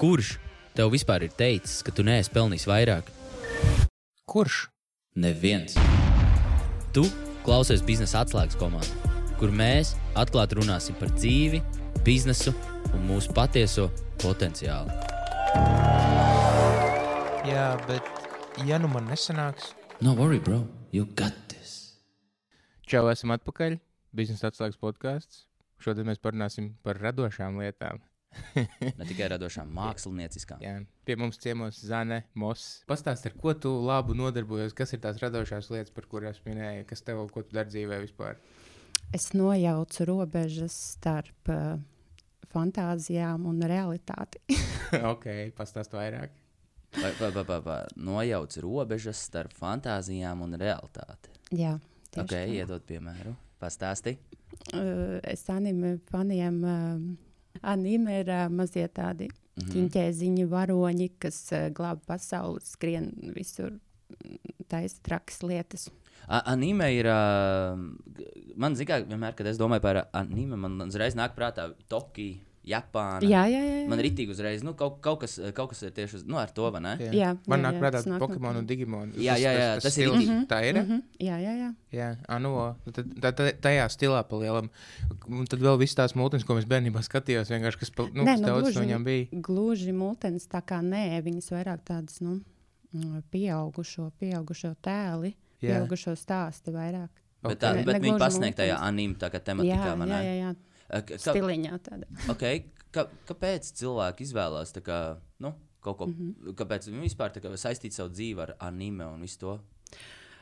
Kurš tev vispār ir teicis, ka tu neesi pelnījis vairāk? Kurš? Neviens. Tu klausies biznesa atslēgas komandā, kur mēs atklāti runāsim par dzīvi, biznesu un mūsu patieso potenciālu. Jā, bet ja nu man nesanāks, No worry, bro, you got this. čau, esam atpakaļ. Biznesa atslēgas podkāsts. Šodien mēs parunāsim par radošām lietām. Ne tikai radošām, mākslinieckām. Jā, pie mums ciemos Zane, Moss. Pastāst, ar ko tu labu nodarbojies, kas ir tās radošās lietas, par kurām es minēju, kas tev, ko tu dari dzīvē vispār. Es nojaucu robežas starp uh, fantāzijām un realitāti. ok, pastāst vairāk. Pa, pa, pa, pa, pa. Nojauc robežas starp fantāzijām un realitāti. Jā, tieši Ok, tā. iedod piemēru. Pastāsti. Uh, es anime faniem. Uh, anime ir uh, mazie tādi Mhm. ķīņķēziņi, varoņi, kas uh, glāb pasauli, skrien visur, mm, taisa trakas lietas. A- Anime ir. Uh, man zināmā mērā, vienmēr, kad es domāju par anime, man uzreiz nāk prātā Tokija, Japāna. Jā, jā, jā. jā. Man ir itī uzreiz, nu, kaut, kaut, kas, kaut kas ir tieši uz, nu, ar to, vai ne? Jā, man jā, nāk jā, prātā tas nāk no Pokemon tā. un Digimon. Jā, jā, jā, tas ir stils. itī. Tā ir. Mm -hmm. Jā, jā, jā. Jā, anu, tad, tad, tad tajā stilā palielam. Un tad vēl viss tās mūtens, ko mēs bērnībā skatījāmies, vienkārši, kas pa- nu, Nē, kas nu, daudz gluži- no viņām bija. Gluži multens tā kā nē, viņas vairāk tādas, nu, mm, pieaugušo, pieaugušo tēli, Jā. pieaugušo stāsti vairāk. Bet, Ok. tā, Ne- bet ne viņi pasniedz tajā multens. anime tā kā Jā, tematikā, jā, ne? jā, jā. A, ka- stiliņā tāda. Okay, ka, kāpēc cilvēki izvēlās kā, nu, kaut ko, mm Mhm. -hmm. kāpēc viņi vispār kā saistīt savu dzīvi ar anime un visu to?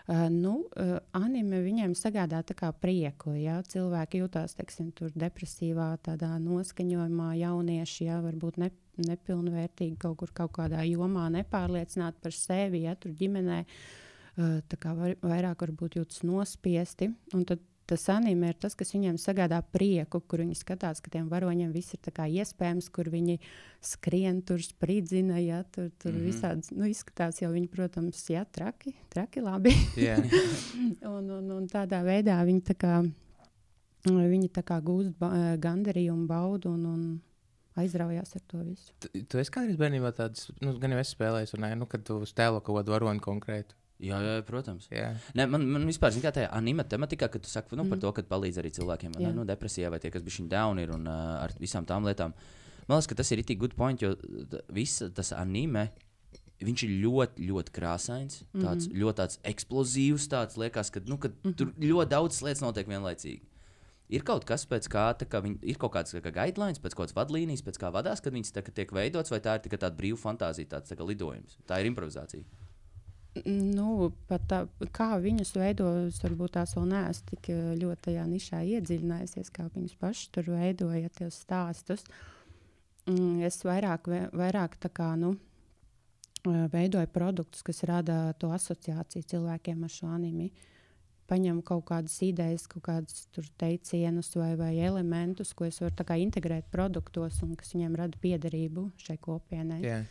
Uh, nu, uh, anime viņiem sagādā prieku. Ja? Cilvēki jūtas teiksim, tur depresīvā, tādā noskaņojumā, jaunieši ja? varbūt ne, nepilnvērtīgi kaut kur kaut kādā jomā, nepārliecināti par sevi, ja tur ģimenē. Uh, tā kā var, vairāk varbūt jūtas nospiesti. Un tad tas anime ir tas, kas viņiem sagādā prieku, kur viņi skatās, ka tiem varoņiem viss ir iespējams, kur viņi skrien, tur spridzina, ja tur, tur mm. -hmm. visādi nu, izskatās. Jau viņi, protams, jā, traki, traki labi. Jā, un, un, un tādā veidā viņi tā kā, viņi tā kā gūst eh, gandarījumu, baudu un, un aizraujās ar to visu. Tu- tu esi kādreiz bērnībā tāds, nu, gan jau esi spēlējis, un nu, kad tu stēlo kaut kādu varoni konkrētu. Jā, jā, protams. Jā, Ne, man, man vispār kā tajā anime tematikā, kad tu saki nu, mm. par to, ka palīdz arī cilvēkiem Jā. nu, depresijā vai tie, kas bija down ir un uh, ar visām tām lietām. Man liekas, ka tas ir itī good point, jo viss tas anime. Viņš ir ļoti, ļoti krāsains, tāds mm -hmm. ļoti tāds eksplozīvs. Tāds liekas, ka, nu, ka mm -hmm. tur ļoti daudz lietas notiek vienlaicīgi. Ir kaut kas, pēc kā, tā kā viņi, ir kaut kāds kā guidelines, pēc kādas vadlīnijas, pēc kā vadās, kad viņas tā, kā tiek veidotas, vai tā ir tikai tāda brīva fantāzija, tāds tā lidojums. Tā ir improvizācija. Nu, tā, kā viņus veido, es varbūt tās vēl neesmu tik eh, ļoti tajā nišā iedziļinājusies, kā viņus paši tur veidoja tos stāstus. Mm, Es vairāk, vairāk tā kā, nu, eh, veidoju produktus, kas rada to asociāciju cilvēkiem ar šo animi. Paņemu kaut kādas idejas, kaut kādus teicienus vai, vai elementus, ko es varu integrēt produktos un kas viņiem rada piederību šai kopienai. jā.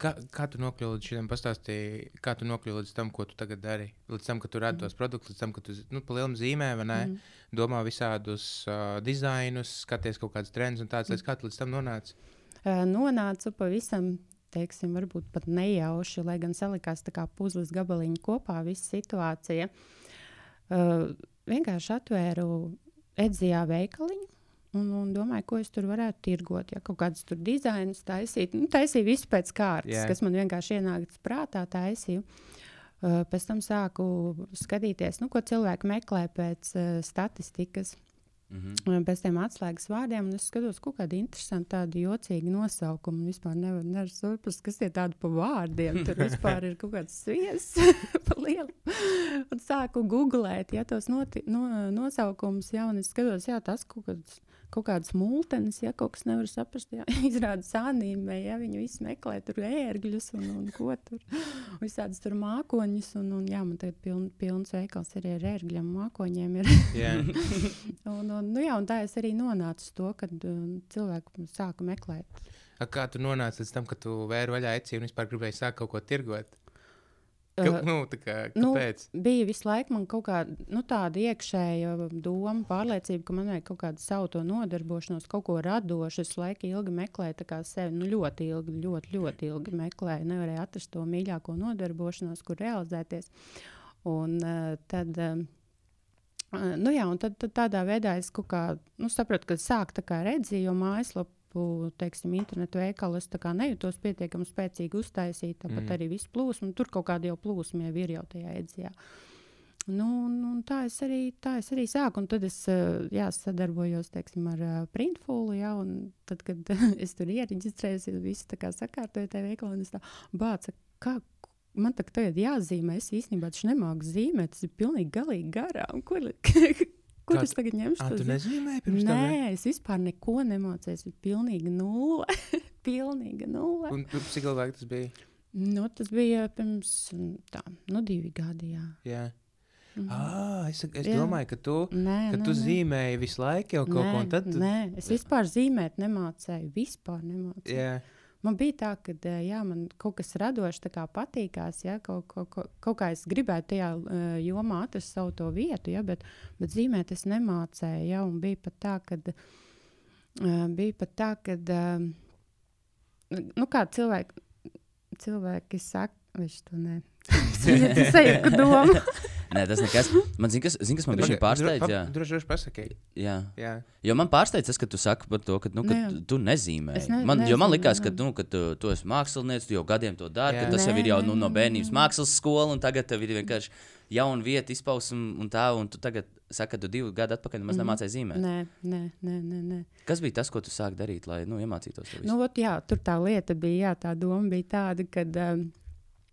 Kā, kā tu līdz šim pastāstīji, kā tu nokļuvi līdz tam, ko tu tagad dari? Līdz tam, ka tu radi tos produktus, līdz tam, ka tu nu, pa lielam zīmē, vai ne? Mhm. Domā visādus uh, dizainus, skaties kaut kādas trendus un tādas lietas, kā tu līdz tam nonāci. Uh, nonācu pavisam, teiksim, varbūt pat nejauši, lai gan salikās tā kā puzles gabaliņi kopā, visa situācija. Uh, vienkārši atvēru Edzijā veikaliņu. Un, un domāju, ko es tur varētu tirgot. Ja kaut kādas tur dizainus taisīt, nu, taisīju visu pēc kārtas, yeah. kas man vienkārši ienāca prātā, taisīju. Uh, pēc tam sāku skatīties, nu, ko cilvēki meklē pēc uh, statistikas. Mhm. Un Pēc tam atslēgas vārdiem, es skatos, kaut kāda interesanta, tāda jocīga nosaukuma. Vispār nevaru nevar saprast, kas tie tādi pa vārdiem. Tur vispār ir kaut kāds sviests, pa lielu. Un sāku googlēt, ja tos noti, no, nosaukumus, ja, un es skatos, jā, tas kaut kāds. Kaut kādas mūtenes, ja kaut kas nevar saprast, ja izrādās anīmē, ja viņi visi meklē tur ērgļus un, un ko tur. Visādas tur mākoņus, un, un jā, man tagad piln, pilns veikals arī ar ērgļiem, mākoņiem ir. Jā, Un, un, nu jā, un tā es arī nonācu to, kad um, cilvēki sāka meklēt. A, kā tu nonāci līdz tam, ka tu vēri vaļā eci un vispār gribēji sākt kaut ko tirgot? Ka, nu, tā kā, nu, kāpēc? bija visu laiku kaut kāda nu, iekšēja doma, pārliecība, ka man vajag kaut kādu savu to nodarbošanos, kaut ko radošu. Es laiku ilgi meklēju tā kā sevi, nu, ļoti ilgi, ļoti, ļoti ilgi meklēju. Nevarēju atrast to mīļāko nodarbošanos, kur realizēties. Un uh, tad. Uh, Nu jā, un tad, tad tādā veidā es kā nu, sapratu, ka sāk tā kā redzēt, jo mājaslapu, teiksim, internetu veikalu es nejūtos pietiekami spēcīgi uztaisīt. Tāpat Mm. arī viss plūsma, tur kaut kāda jau plūsma jau ir jau tajā edzijā. Nu, un, un tā, es arī, tā es arī sāku, un tad es jā, sadarbojos teiksim, ar Printfulu. Jā, un tad, kad es tur iereģistrējos, jau visu tā kā sakārtoju tajā veikalā, un es tā bācu, kā, man tā tagad jāzīmē. Es īstenībā taču nemāku zīmēt, tas ir pilnīgi galīgi garām. Kur, kur Kā es tagad ņemšu? To tu zi- nezīmēji pirms tam? Nē, ne? es vispār neko nemācījos. Pilnīgi nulle. pilnīga nulle. Un cik ilgi tas bija? Nu, tas bija pirms mm, tā, nu, divi gadi. Jā. Jā. Mhm. Ah, es, es Jā. domāju, ka tu, Nē, ka nē, tu nē. zīmēji visu laiku jau kaut ko, un tad tu... Nē, es vispār zīmēt nemācīju. Vispār nemācīju. Jā, Man bija tā, ka jā, man kaut kas radošs patīkās. Jā, kaut, kaut, kaut, kaut kā es gribēju tajā uh, jomā atrast savu vietu, jā, bet, bet zīmēt es nemācīju. Jā, un bija pat tā, ka. Uh, bija pat tā, ka. Uh, nu, cilvēki, cilvēki saka, viņš to ne. Tas sajūta domu. Nē, tas nekas. Man zina, kas, zin, kas man bija pārsteidz. Jā. Droši vien pasaki. Jā. Jā. Jo man pārsteidz tas, ka tu saki par to, ka, nu, ka Nē. tu- tu nezīmē. Es ne- man, jo man likās, ka, nu, ka tu, tu esi mākslinieks, tu jau gadiem to dari, ka tas jau ir jau nu, no bērnības mākslas skola, un tagad tev ir vienkārši jauna vieta, izpausme un tā, un tu tagad saki, ka tu divu gadu atpakaļ nemaz Mhm. nemācīji zīmēt. Nē, nē, nē, nē. nē. Kas bija tas, ko tu sāki darīt, lai nu, iemācītos to visu? Nu, ot, jā, tur tā lieta bija, jā, tā doma bija tāda, ka, um,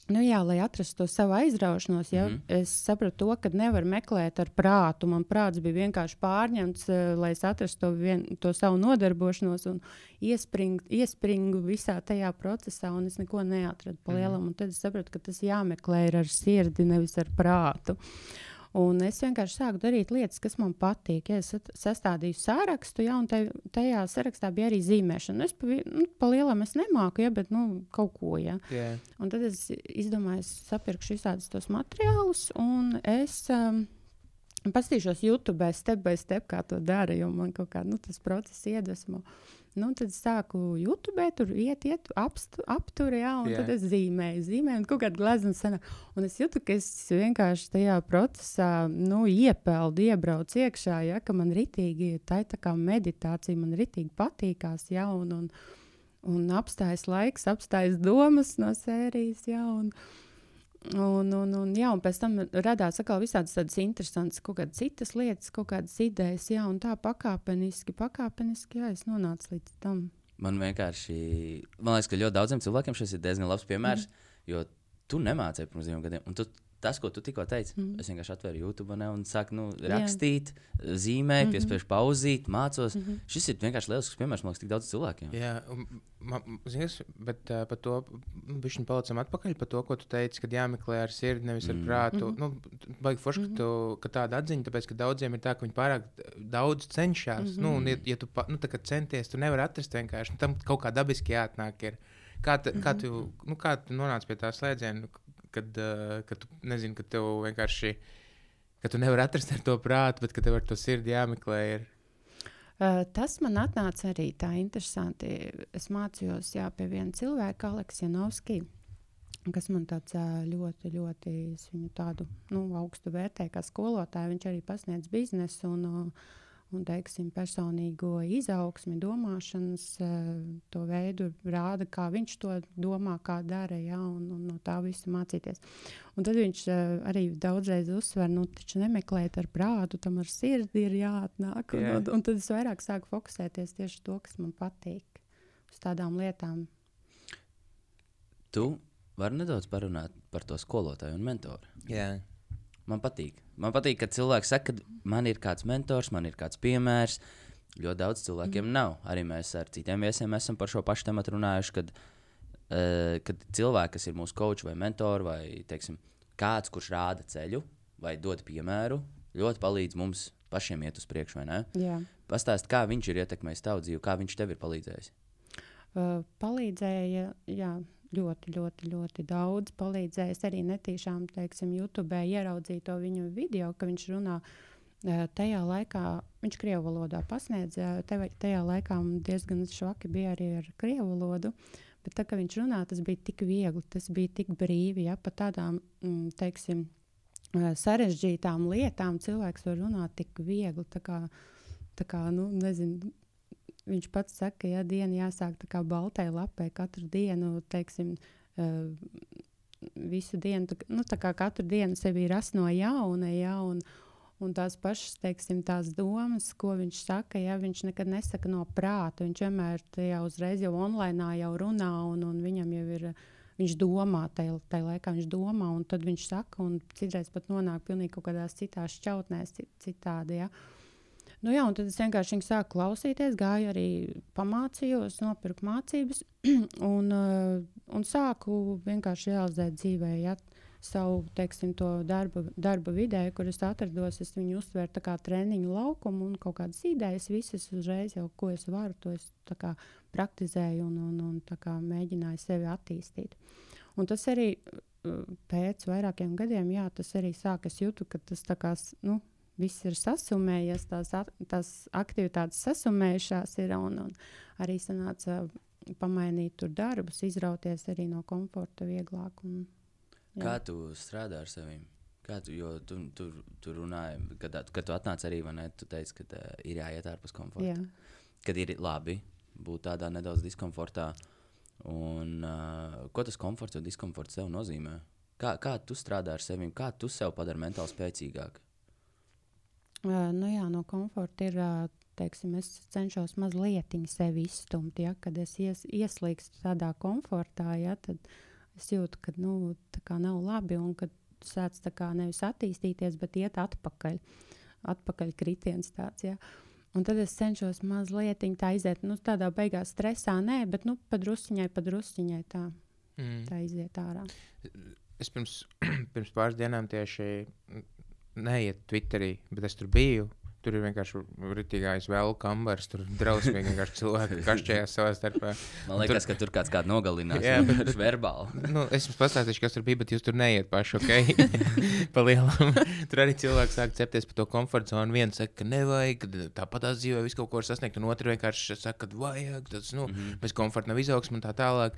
nu, jā, lai atrastu to savu aizraušanos, ja, mm Mhm. -hmm. es sapratu, to, ka nevar meklēt ar prātu. Man prāts bija vienkārši pārņemts, uh, lai es atrastu to, vien, to savu nodarbošanos un iespring, iespringu visā tajā procesā, un es neko neatradu pa lielam. Un Tad es sapratu, ka tas jāmeklē ar sirdi, nevis ar prātu. Un es vienkārši sāku darīt lietas, kas man patīk. Ja es sastādīju sārakstu, ja, un te, tajā sarakstā bija arī zīmēšana. Nu, Es pa, nu, pa lielam es nemāku, ja, bet nu, kaut ko. Ja. Jā. Un tad es izdomāju, es sapirkšu visādus tos materiālus, un es um, paskatīšos YouTube, step by step, kā to dara, jo man kaut kā nu, tas process iedvesmo. Nu, tad sāku YouTube, tur iet, iet apstu, aptur, jā, un yeah. tad es zīmēju, zīmēju, un kaut kāda glezna senā. Un es jūtu, ka es vienkārši tajā procesā nu, iepeldu, iebraucu iekšā, ja, ka man ritīgi tā ir tā kā meditācija, man ritīgi patīkās, ja, un, un, un apstājas laiks, apstājas domas no sērijas. Ja, un, un, un, un, jā, un pēc tam radās atkal visādas tādas interesantas, kaut kādas citas lietas, kaut kādas idejas, jā, un tā pakāpeniski, pakāpeniski, jā, es nonācu līdz tam. Man vienkārši, man liekas, ka ļoti daudziem cilvēkiem šis ir diezgan labs piemērs, mm. jo tu nemācīji pirms diviem gadiem. Un tu, tas, ko tu tikko teici, mm. es vienkārši atvēru YouTube ne, un sāku nu, rakstīt, zīmēt, mm -hmm. piespiežu pauzīt, mācos. Mm -hmm. Šis ir vienkārši lielisks piemērs, man liekas, tik daudz cilvēkiem. Jā, un man, zinies, bet uh, par to viņš palicam atpakaļ par to, ko tu teici, kad jāmeklē ar sirdi, nevis ar Mm. prātu. Mm -hmm. Nu, baigi forši, ka, tu, ka tāda atziņa, tāpēc, ka daudziem ir tā, ka viņi pārāk daudz cenšas. Mm -hmm. nu, un, ja, ja tu pa, nu, centies, tu nevari atrast vienkārši. Nu, tam kaut kā dabiski jāatnāk. Ir. Kā, tu, kā, tu, nu, kā tu nonāci pie tā slēdziena, kad, uh, kad tu nezini, ka tev vienkārši. Ka tu nevari atrast ar to prātu, bet ka tev ar to sirdi jāmeklē. Ir. Uh, tas man atnāca arī tā interesanti. Es mācījos jā, pie viena cilvēka, Aleksa Janovskija, kas man tāds ā, ļoti, ļoti tādu nu, augstu vērtēju kā skolotāju. Viņš arī pasniedz biznesu un, uh, un teiksim, personīgo izaugsmi, domāšanas uh, to veidu, rāda, kā viņš to domā, kā dara, jā, un, un no tā visa mācīties. Un tad viņš uh, arī daudzreiz uzsver, nu, taču nemeklēt ar prātu, tam ar sirdi ir jāatnāk. Un, Jā. un, un tad es vairāk sāku fokusēties tieši uz to, kas man patīk, uz tādām lietām. Tu vari nedaudz parunāt par to skolotāju un mentoru. Jā. Man patīk. Man patīk, ka cilvēks saka, ka man ir kāds mentors, man ir kāds piemērs. Ļoti daudz cilvēkiem mm. nav. Arī mēs ar citiem viesiem esam par šo pašu tēmu runājuši. Kad, uh, kad cilvēki, kas ir mūsu coach vai mentori, vai teiksim, kāds, kurš rāda ceļu vai dod piemēru, ļoti palīdz mums pašiem iet uz priekšu. Jā. Pastāst, kā viņš ir ietekmējis tavu dzīvi, kā viņš tev ir palīdzējis. Uh, palīdzēja, jā, ļoti, ļoti, ļoti daudz palīdzējis. Arī netīšām, teiksim, YouTube ieraudzīt to viņu video, ka viņš runā. Uh, tajā laikā viņš krievu valodā pasniedza. Tajā laikā diezgan švaki bija arī ar krievu valodu. Bet tā kā viņš runā, tas bija tik viegli, tas bija tik brīvi. Ja, par tādām, teiksim, sarežģītām lietām cilvēks var runāt tik viegli. Tā kā, tā kā, nu, nezinu, viņš pats saka, ka ja diena jāsāk tā kā baltai lapai katru dienu, teiksim, uh, visu dienu, tā, nu, tā kā katru dienu sevi rast no jauna, ja, un, un tās pašas, teiksim, tās domas, ko viņš saka, ja viņš nekad nesaka no prāta, viņš vienmēr tajā uzreiz jau online jau runā, un, un viņam jau ir, viņš domā, tajā, tajā laikā viņš domā, un tad viņš saka, un citreiz pat nonāk pilnīgi kaut kādās citās šķautnēs, citādi, ja. Uh, Nu, jā, tad es vienkārši sāku klausīties, gāju arī pamācījos, nopirku mācības un, uh, un sāku vienkārši realizēt dzīvē. Ja, savu teiksim, darba, darba vidē, kur es atrados, es viņu uztvēru kā treniņu laukumu un kaut kādas idejas, visas uzreiz jau, ko es varu, to es kā, praktizēju un, un, un mēģināju sevi attīstīt. Un tas arī uh, pēc vairākiem gadiem, jā, tas arī sākas jūtu, ka tas kā, nu, viss ir sasumējies, tās, tās aktivitātes sasumējušās ir un, un arī sanāca pamainīt tur darbus, izrauties arī no komforta vieglāk. Un, jā. Kā tu strādā ar sevi? Kā tu, jo tu, tu, tu runāji, kad, kad tu atnāc arī, ne, tu teici, ka uh, ir jāiet ārpus komforta. Jā. Kad ir labi būt tādā nedaudz diskomfortā. Un, uh, ko tas komforts un diskomforts tev nozīmē? Kā, kā tu strādā ar sevi? Kā tu sev padari mentāli spēcīgāku? Uh, nu jā, no komforta ir. Uh, teiksim, es cenšos mazliet sevi izstumt. Ja, kad es ies, ieslīgstu tādā komfortā, ja, tad es jūtu, ka nu, tā nav labi un ka sāc nevis attīstīties, bet iet atpakaļ. Atpakaļ kritiens tāds. Ja. Un tad es cenšos mazliet tā iziet, nu, tādā beigās stresā, nē, bet nu, padrusciņai, padrusciņai tā, mm. tā iziet ārā. Es pirms, pirms pāris dienām tieši neiet Twitterī, bet es tur biju. Tur ir vienkārši rītīgais vēl kambars, tur drausmīgi vienkārši cilvēki kašķējās savā starpā. Man liekas, tur... ka tur kāds kādu nogalinās. Jā, bet ir verbāli. nu, es jums pastāstīšu, kas tur bija, bet jūs tur neiet paši, ok? Palielam. tur arī cilvēki sāk cepties par to komforta zonu. Viens saka, ka nevajag, tāpat dzīvē visu kaut ko sasniegt, un otrs vienkārši saka, ka vajag, tas, nu, mm -hmm. bez komforta nav izaugsme un tā tālāk.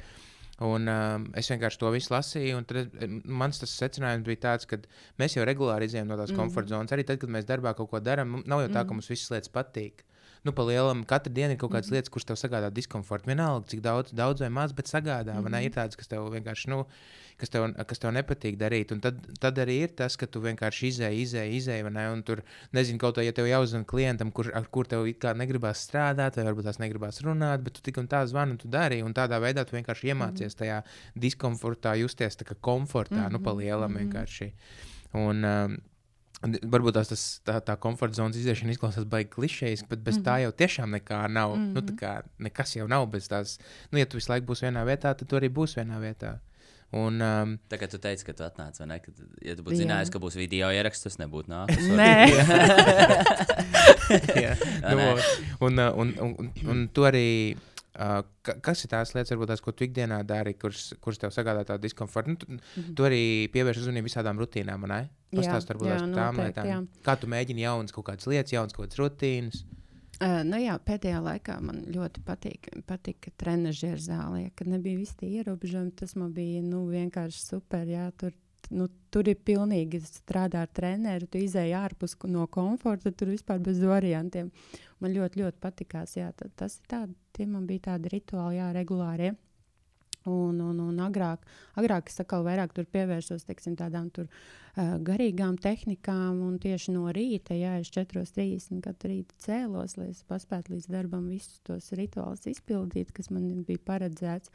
Un, um, es vienkārši to visu lasīju, un tad, mans secinājums bija tāds, ka mēs jau regulāri izējām no tās mm komforta zonas. Arī tad, kad mēs darbā kaut ko darām, nav jau tā, ka mhm. mums visas lietas patīk nu, pa lielam, katru dienu ir kaut kādas mm -hmm. lietas, kuras tev sagādā diskomfortu. Vienalga, cik daudz, daudz vai maz, bet sagādā. Mm -hmm. Ir tādas, kas tev vienkārši, nu, kas tev, kas tev nepatīk darīt. Un tad, tad arī ir tas, ka tu vienkārši izēji, izēji, izēji. Ne, un tur, nezinu, kaut kā, ja tev jāuzzina klientam, kur, ar kur tev negribās strādāt, vai varbūt tās negribās runāt, bet tu tik un tā zvani, un tu dari. Un tādā veidā tu vienkārši iemācies mm -hmm. tajā diskomfortā, justies tā kā komfortā, mm -hmm. nu, pa lielam mhm. vienkārši. Un, um, Varbūt tās, tas, tā, tā komforta zonas iziešana izklausās baigi klišejas, bet bez mm -hmm. tā jau tiešām nekā nav. Mm -hmm. nu, kā, nekas jau nav bez tās. Nu, ja tu visu laiku būsi vienā vietā, tad tu arī būsi vienā vietā. Un, um, tā kā tu teici, ka tu atnāc, vai ne? Kad, ja tu būtu zinājis, ka būs video ieraksts, tas nebūtu nācis. Nē, jā, nu, un, un, un, un, un tu arī Uh, kas ir tās lietas, varbūt, tās, ko tu ikdienā dari, kuras, kuras tev sagādā tādu diskomfortu? Nu, tu, mm -hmm. tu arī pievērš uzmanību visādām rutīnām, ne? Pastāst par tām lietām. Jā. Kā tu mēģini jaunas kaut kādas lietas, jaunas kaut kādas rutīnas? Uh, nu jā, pēdējā laikā man ļoti patīk, patika trenižera zālē, kad nebija visi tie ierobežojumi. Tas man bija nu, vienkārši super. Jā, tur, nu, tur ir pilnīgi strādā ar treneru, tu izēji ārpus no komforta, tur vispār bez variantiem. Man ļoti, ļoti patikās. Jā, tas ir tāds tie man bija tādi rituāli, jā, regulāri. Un, un, un agrāk, agrāk es atkal vairāk pievērsos teiksim, tādām tur, uh, garīgām tehnikām, un tieši no rīta, ja es 4.30 katru rītu cēlos, lai es paspētu līdz darbam visus tos rituālus izpildīt, kas man bija paredzēts.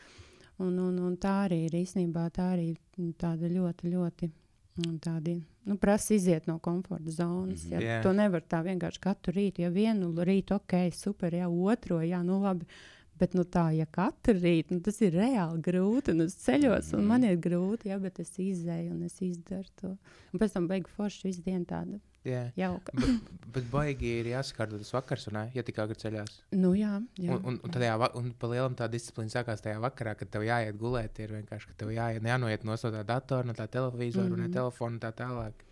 Un, un, un tā arī ir īstenībā tā arī tāda ļoti, ļoti tādi nu, prasa iziet no komforta zonas. Mm -hmm. ja, yeah. To nevar tā vienkārši katru rītu. Ja vienu rītu, ok, super, ja otru, jā, nu labi. Bet nu, tā, ja katru rītu nu, tas ir reāli grūti, un es ceļos, un man ir grūti, ja, bet es izēju un es izdaru to. Un pēc tam beigu forši visu dienu tādu Jā. jauka. Bet, bet baigi ir jāsakārto tas vakars, un, ja tik agri ceļās. nu, jā, jā. Un, un, un, tajā, un pa lielam tā disciplīna sākās tajā vakarā, kad tev jāiet gulēt. Ir vienkārši, ka tev jāiet, jānoiet no tā datora, no tā televizora, mm -hmm. no telefona un tā tālāk.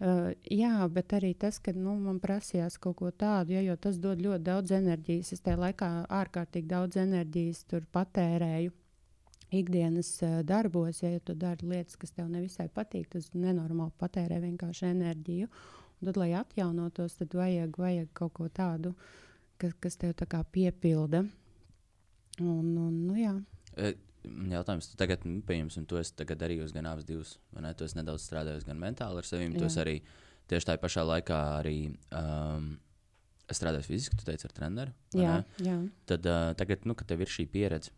Uh, jā, bet arī tas, ka nu, man prasījās kaut ko tādu, ja, jo tas dod ļoti daudz enerģijas. Es tajā laikā ārkārtīgi daudz enerģijas tur patērēju. Ikdienas uh, darbos, ja, ja tu dari lietas, kas tev nevisai patīk, tas nenormāli patērē vienkārši enerģiju. Un tad, lai atjaunotos, tad vajag, vajag kaut ko tādu, kas, kas tev tā kā piepilda. Un, un, nu, jā. E, Jautājums, tu tagad, nu, pieņemsim, tu esi tagad darījusi gan abas divas, vai ne? Tu esi nedaudz strādājusi gan mentāli ar sevi, tu esi arī tieši tajā pašā laikā arī um, strādājis fiziski, tu teici, ar treneru. Jā, ne? jā. Tad uh, tagad, nu, kad tev ir šī pieredze.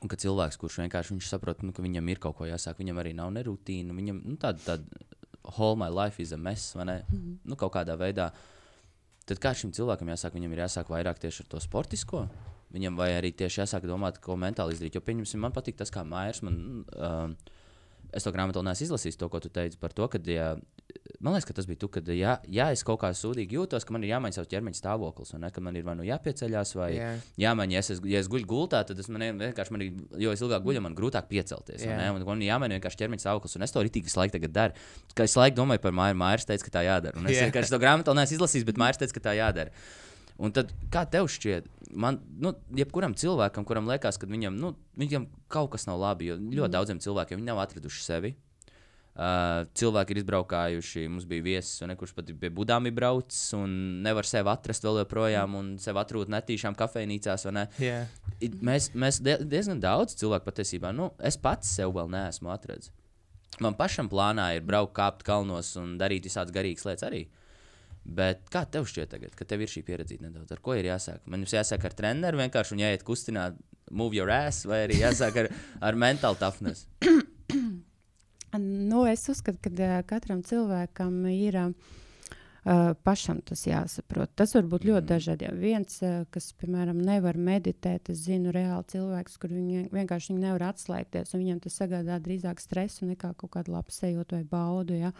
Un ka cilvēks, kurš vienkārši saprot, nu, ka viņam ir kaut ko jāsāk, viņam arī nav ne rutīna, viņam nu, tāda, tāda whole my life is a mess, vai ne? Mhm. Nu, kaut kādā veidā. Tad kā šim cilvēkam jāsāk, viņam ir jāsāk vairāk tieši ar to sportisko. Viņam vai arī tieši jāsāk domāt, ko mentāli izdarīt. Jo, pieņemsim, man patīk tas, kā Mairs. Man, um, es to grāmatu vēl neesmu izlasījis, to, ko tu teici par to, ka, ja, man liekas, ka tas bija tu, kad, ja, ja es kaut kā sūdīgi jūtos, ka man ir jāmaina savs ķermeņa stāvoklis, un ne, ka man ir vai nu jāpieceļās, vai Jā. Jā, man, ja es, ja es guļu gultā, tad es man vienkārši, man, ir- jo es ilgāk guļu, man grūtāk piecelties. Yeah. Man ir jāmaina vienkārši ķermeņa stāvoklis, un es to rītīgi laiku tagad daru. Kā es laiku domāju par Māju, Mājas teica, ka tā jādara. Un es yeah. vienkārši to grāmatu vēl neesmu izlasījis, bet Mājas teica, ka tā jādara. Un tad, kā tev šķiet, man, nu, jebkuram cilvēkam, kuram liekas, ka viņam, nu, viņam kaut kas nav labi, jo ļoti daudziem cilvēkiem viņi nav atraduši sevi. Uh, cilvēki ir izbraukājuši, mums bija viesis, un kurš pat pie budām ir braucis, un nevar sevi atrast vēl joprojām, un sevi atrūt netīšām kafejnīcās. Ne? It- Mēs, mēs die- diezgan daudz cilvēku patiesībā, nu, es pats sev vēl neesmu atradzis. Man pašam plānā ir braukt, kāpt kalnos un darīt visādas garīgas lietas arī. Bet kā tev šķiet, tagad, kad tev ir šī pieredze nedaudz? Ar ko ir jāsāk? Man jums jāsāk ar treneru vienkārši un jāiet kustināt, move your ass, vai arī jāsāk ar, ar mental toughness. Nu, es uzskatu, ka uh, katram cilvēkam ir uh, pašam tas jāsaprot. Tas var būt ļoti Mhm. dažādi. Ja viens, uh, kas, piemēram, nevar meditēt, es zinu reāli cilvēks, kur viņi vienkārši viņi nevar atslēgties, un viņam tas sagādā drīzāk stresu nekā kaut kādu labu sajūtu vai baudu. Ja?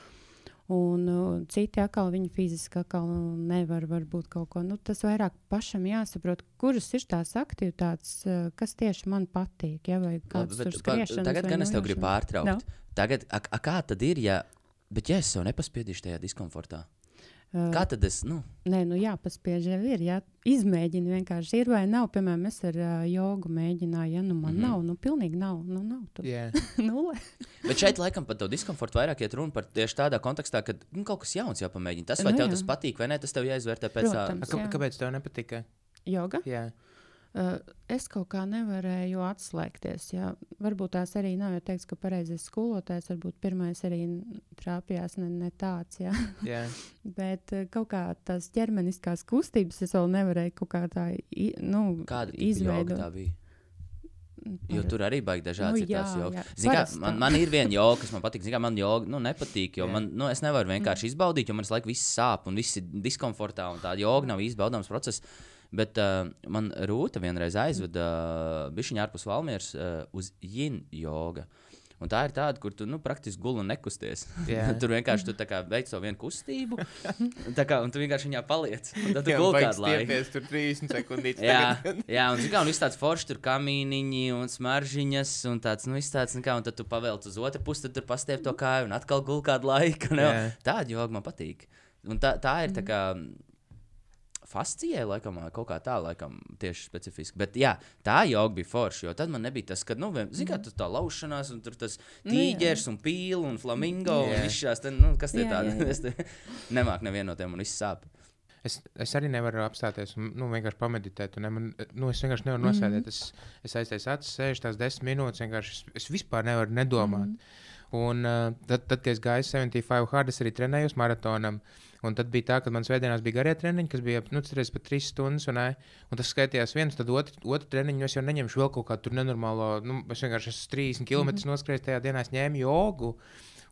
Un uh, citi atkal viņi fiziski atkal nevar varbūt kaut ko. Nu, tas vairāk pašam jāsaprot, kuras ir tās aktivitātes, uh, kas tieši man patīk. Ja? Vai tur pa- skriešanas Tagad gan es tev gribu pārtraukt. Nu? Tagad, a, a, kā tad ir, ja, bet ja es sev nepaspiedīšu tajā diskomfortā? Uh, Kā tad es, nu, Nē, nu jāpaspiež jau ir. Jā. Izmēģini vienkārši ir vai nav. Piemēram, es ar uh, jogu mēģināju, ja nu man mm -hmm. nav, nu pilnīgi nav. Nu, nav tur Jā. nulle. Bet šeit laikam par to diskomfortu vairāk iet runa par tieši tādā kontekstā, ka nu, kaut kas jauns jāpamēģina. Tas, vai Nu tev jā. tas patīk, vai nē, tas tev jāizvērtē pēc tā. kā, Jā. kāpēc tev nepatika? Joga. Jā. Uh, es kaut kā nevarēju atslēgties. Jā. Varbūt tās arī nav jau teikts, ka pareizais skolotājs varbūt pirmais arī trāpījās ne, ne tāds. Jā. Jā. Bet uh, kaut kā tās ķermeniskās kustības es vēl nevarēju kaut kā tā nu, izveidot. tā bija? Jo Par- tur arī baigi dažādas Nu, jā, jā. Zini kā. Man, man ir viena joga, kas man patīk. Zini, kā, man joga nu, nepatīk, jo Jā. man, nu, es nevaru vienkārši Mm. izbaudīt, jo man laiku viss sāp un viss ir diskomfortā. un Tā joga nav īsti baudāms process. Bet uh, man Rūta vienreiz aizveda uh, bišķiņā ārpus Valmieras uh, uz Jin joga. Un tā ir tāda, kur tu nu, praktiski guli un nekusties. Jā. tur vienkārši tu veic savu vienu kustību, kā, un tu vienkārši viņā paliec. Tad tu kādu laiku. stiepties tur 30 sekundītes. Jā, jā, un, zin kā, un viss tāds foršs, tur kamīniņi un smaržiņas, un tāds, nu, tāds, nu kā, un tad tu pavēlc uz otru pusi, tad tur pastiep to kāju, un atkal gul kādu laiku. Jā. Tāda joga man patīk. Un tā, tā ir tā kā fascijai, laikam, vai kaut kā tā, laikam, tieši specifiski. Bet, jā, tā joga bija forša, jo tad man nebija tas, ka, nu, zini, kā tas tā laušanās, un tur tas Nu, jā. tīģers, un pīle, un flamingo, un Jā. viss šās, te, nu, kas tie tādi, es te nemāku nevienu no tiem, un viss sāp. Es, es arī nevaru apstāties un nu, vienkārši pameditēt. un Ne, man, nu, es vienkārši nevaru nosēdēt. Es, es aiztaisu acis, sēžu tās desmit minūtes. vienkārši Es, es vispār nevaru nedomāt. Mm -hmm. Un uh, tad, tad, kad es gāju 75 hard, es arī trenējos maratonam. Un tad bija tā, ka man svētdienās bija garie treniņi, kas bija nu, citreiz pat 3 stundas. Un, un tas skaitījās viens, tad otru, otru treniņu es jau neņemšu vēl kaut kādu tur nenormālo. Nu, es vienkārši esmu 30 km mm -hmm. noskrējis tajā dienā, es ņēmu jogu.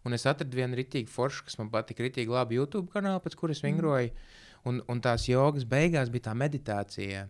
Un es atradu vienu rītīgu foršu, kas man patika, rītīgi labi YouTube kanālu, pēc kuras vingroju. Un, un tās jogas beigās bija tā meditācija.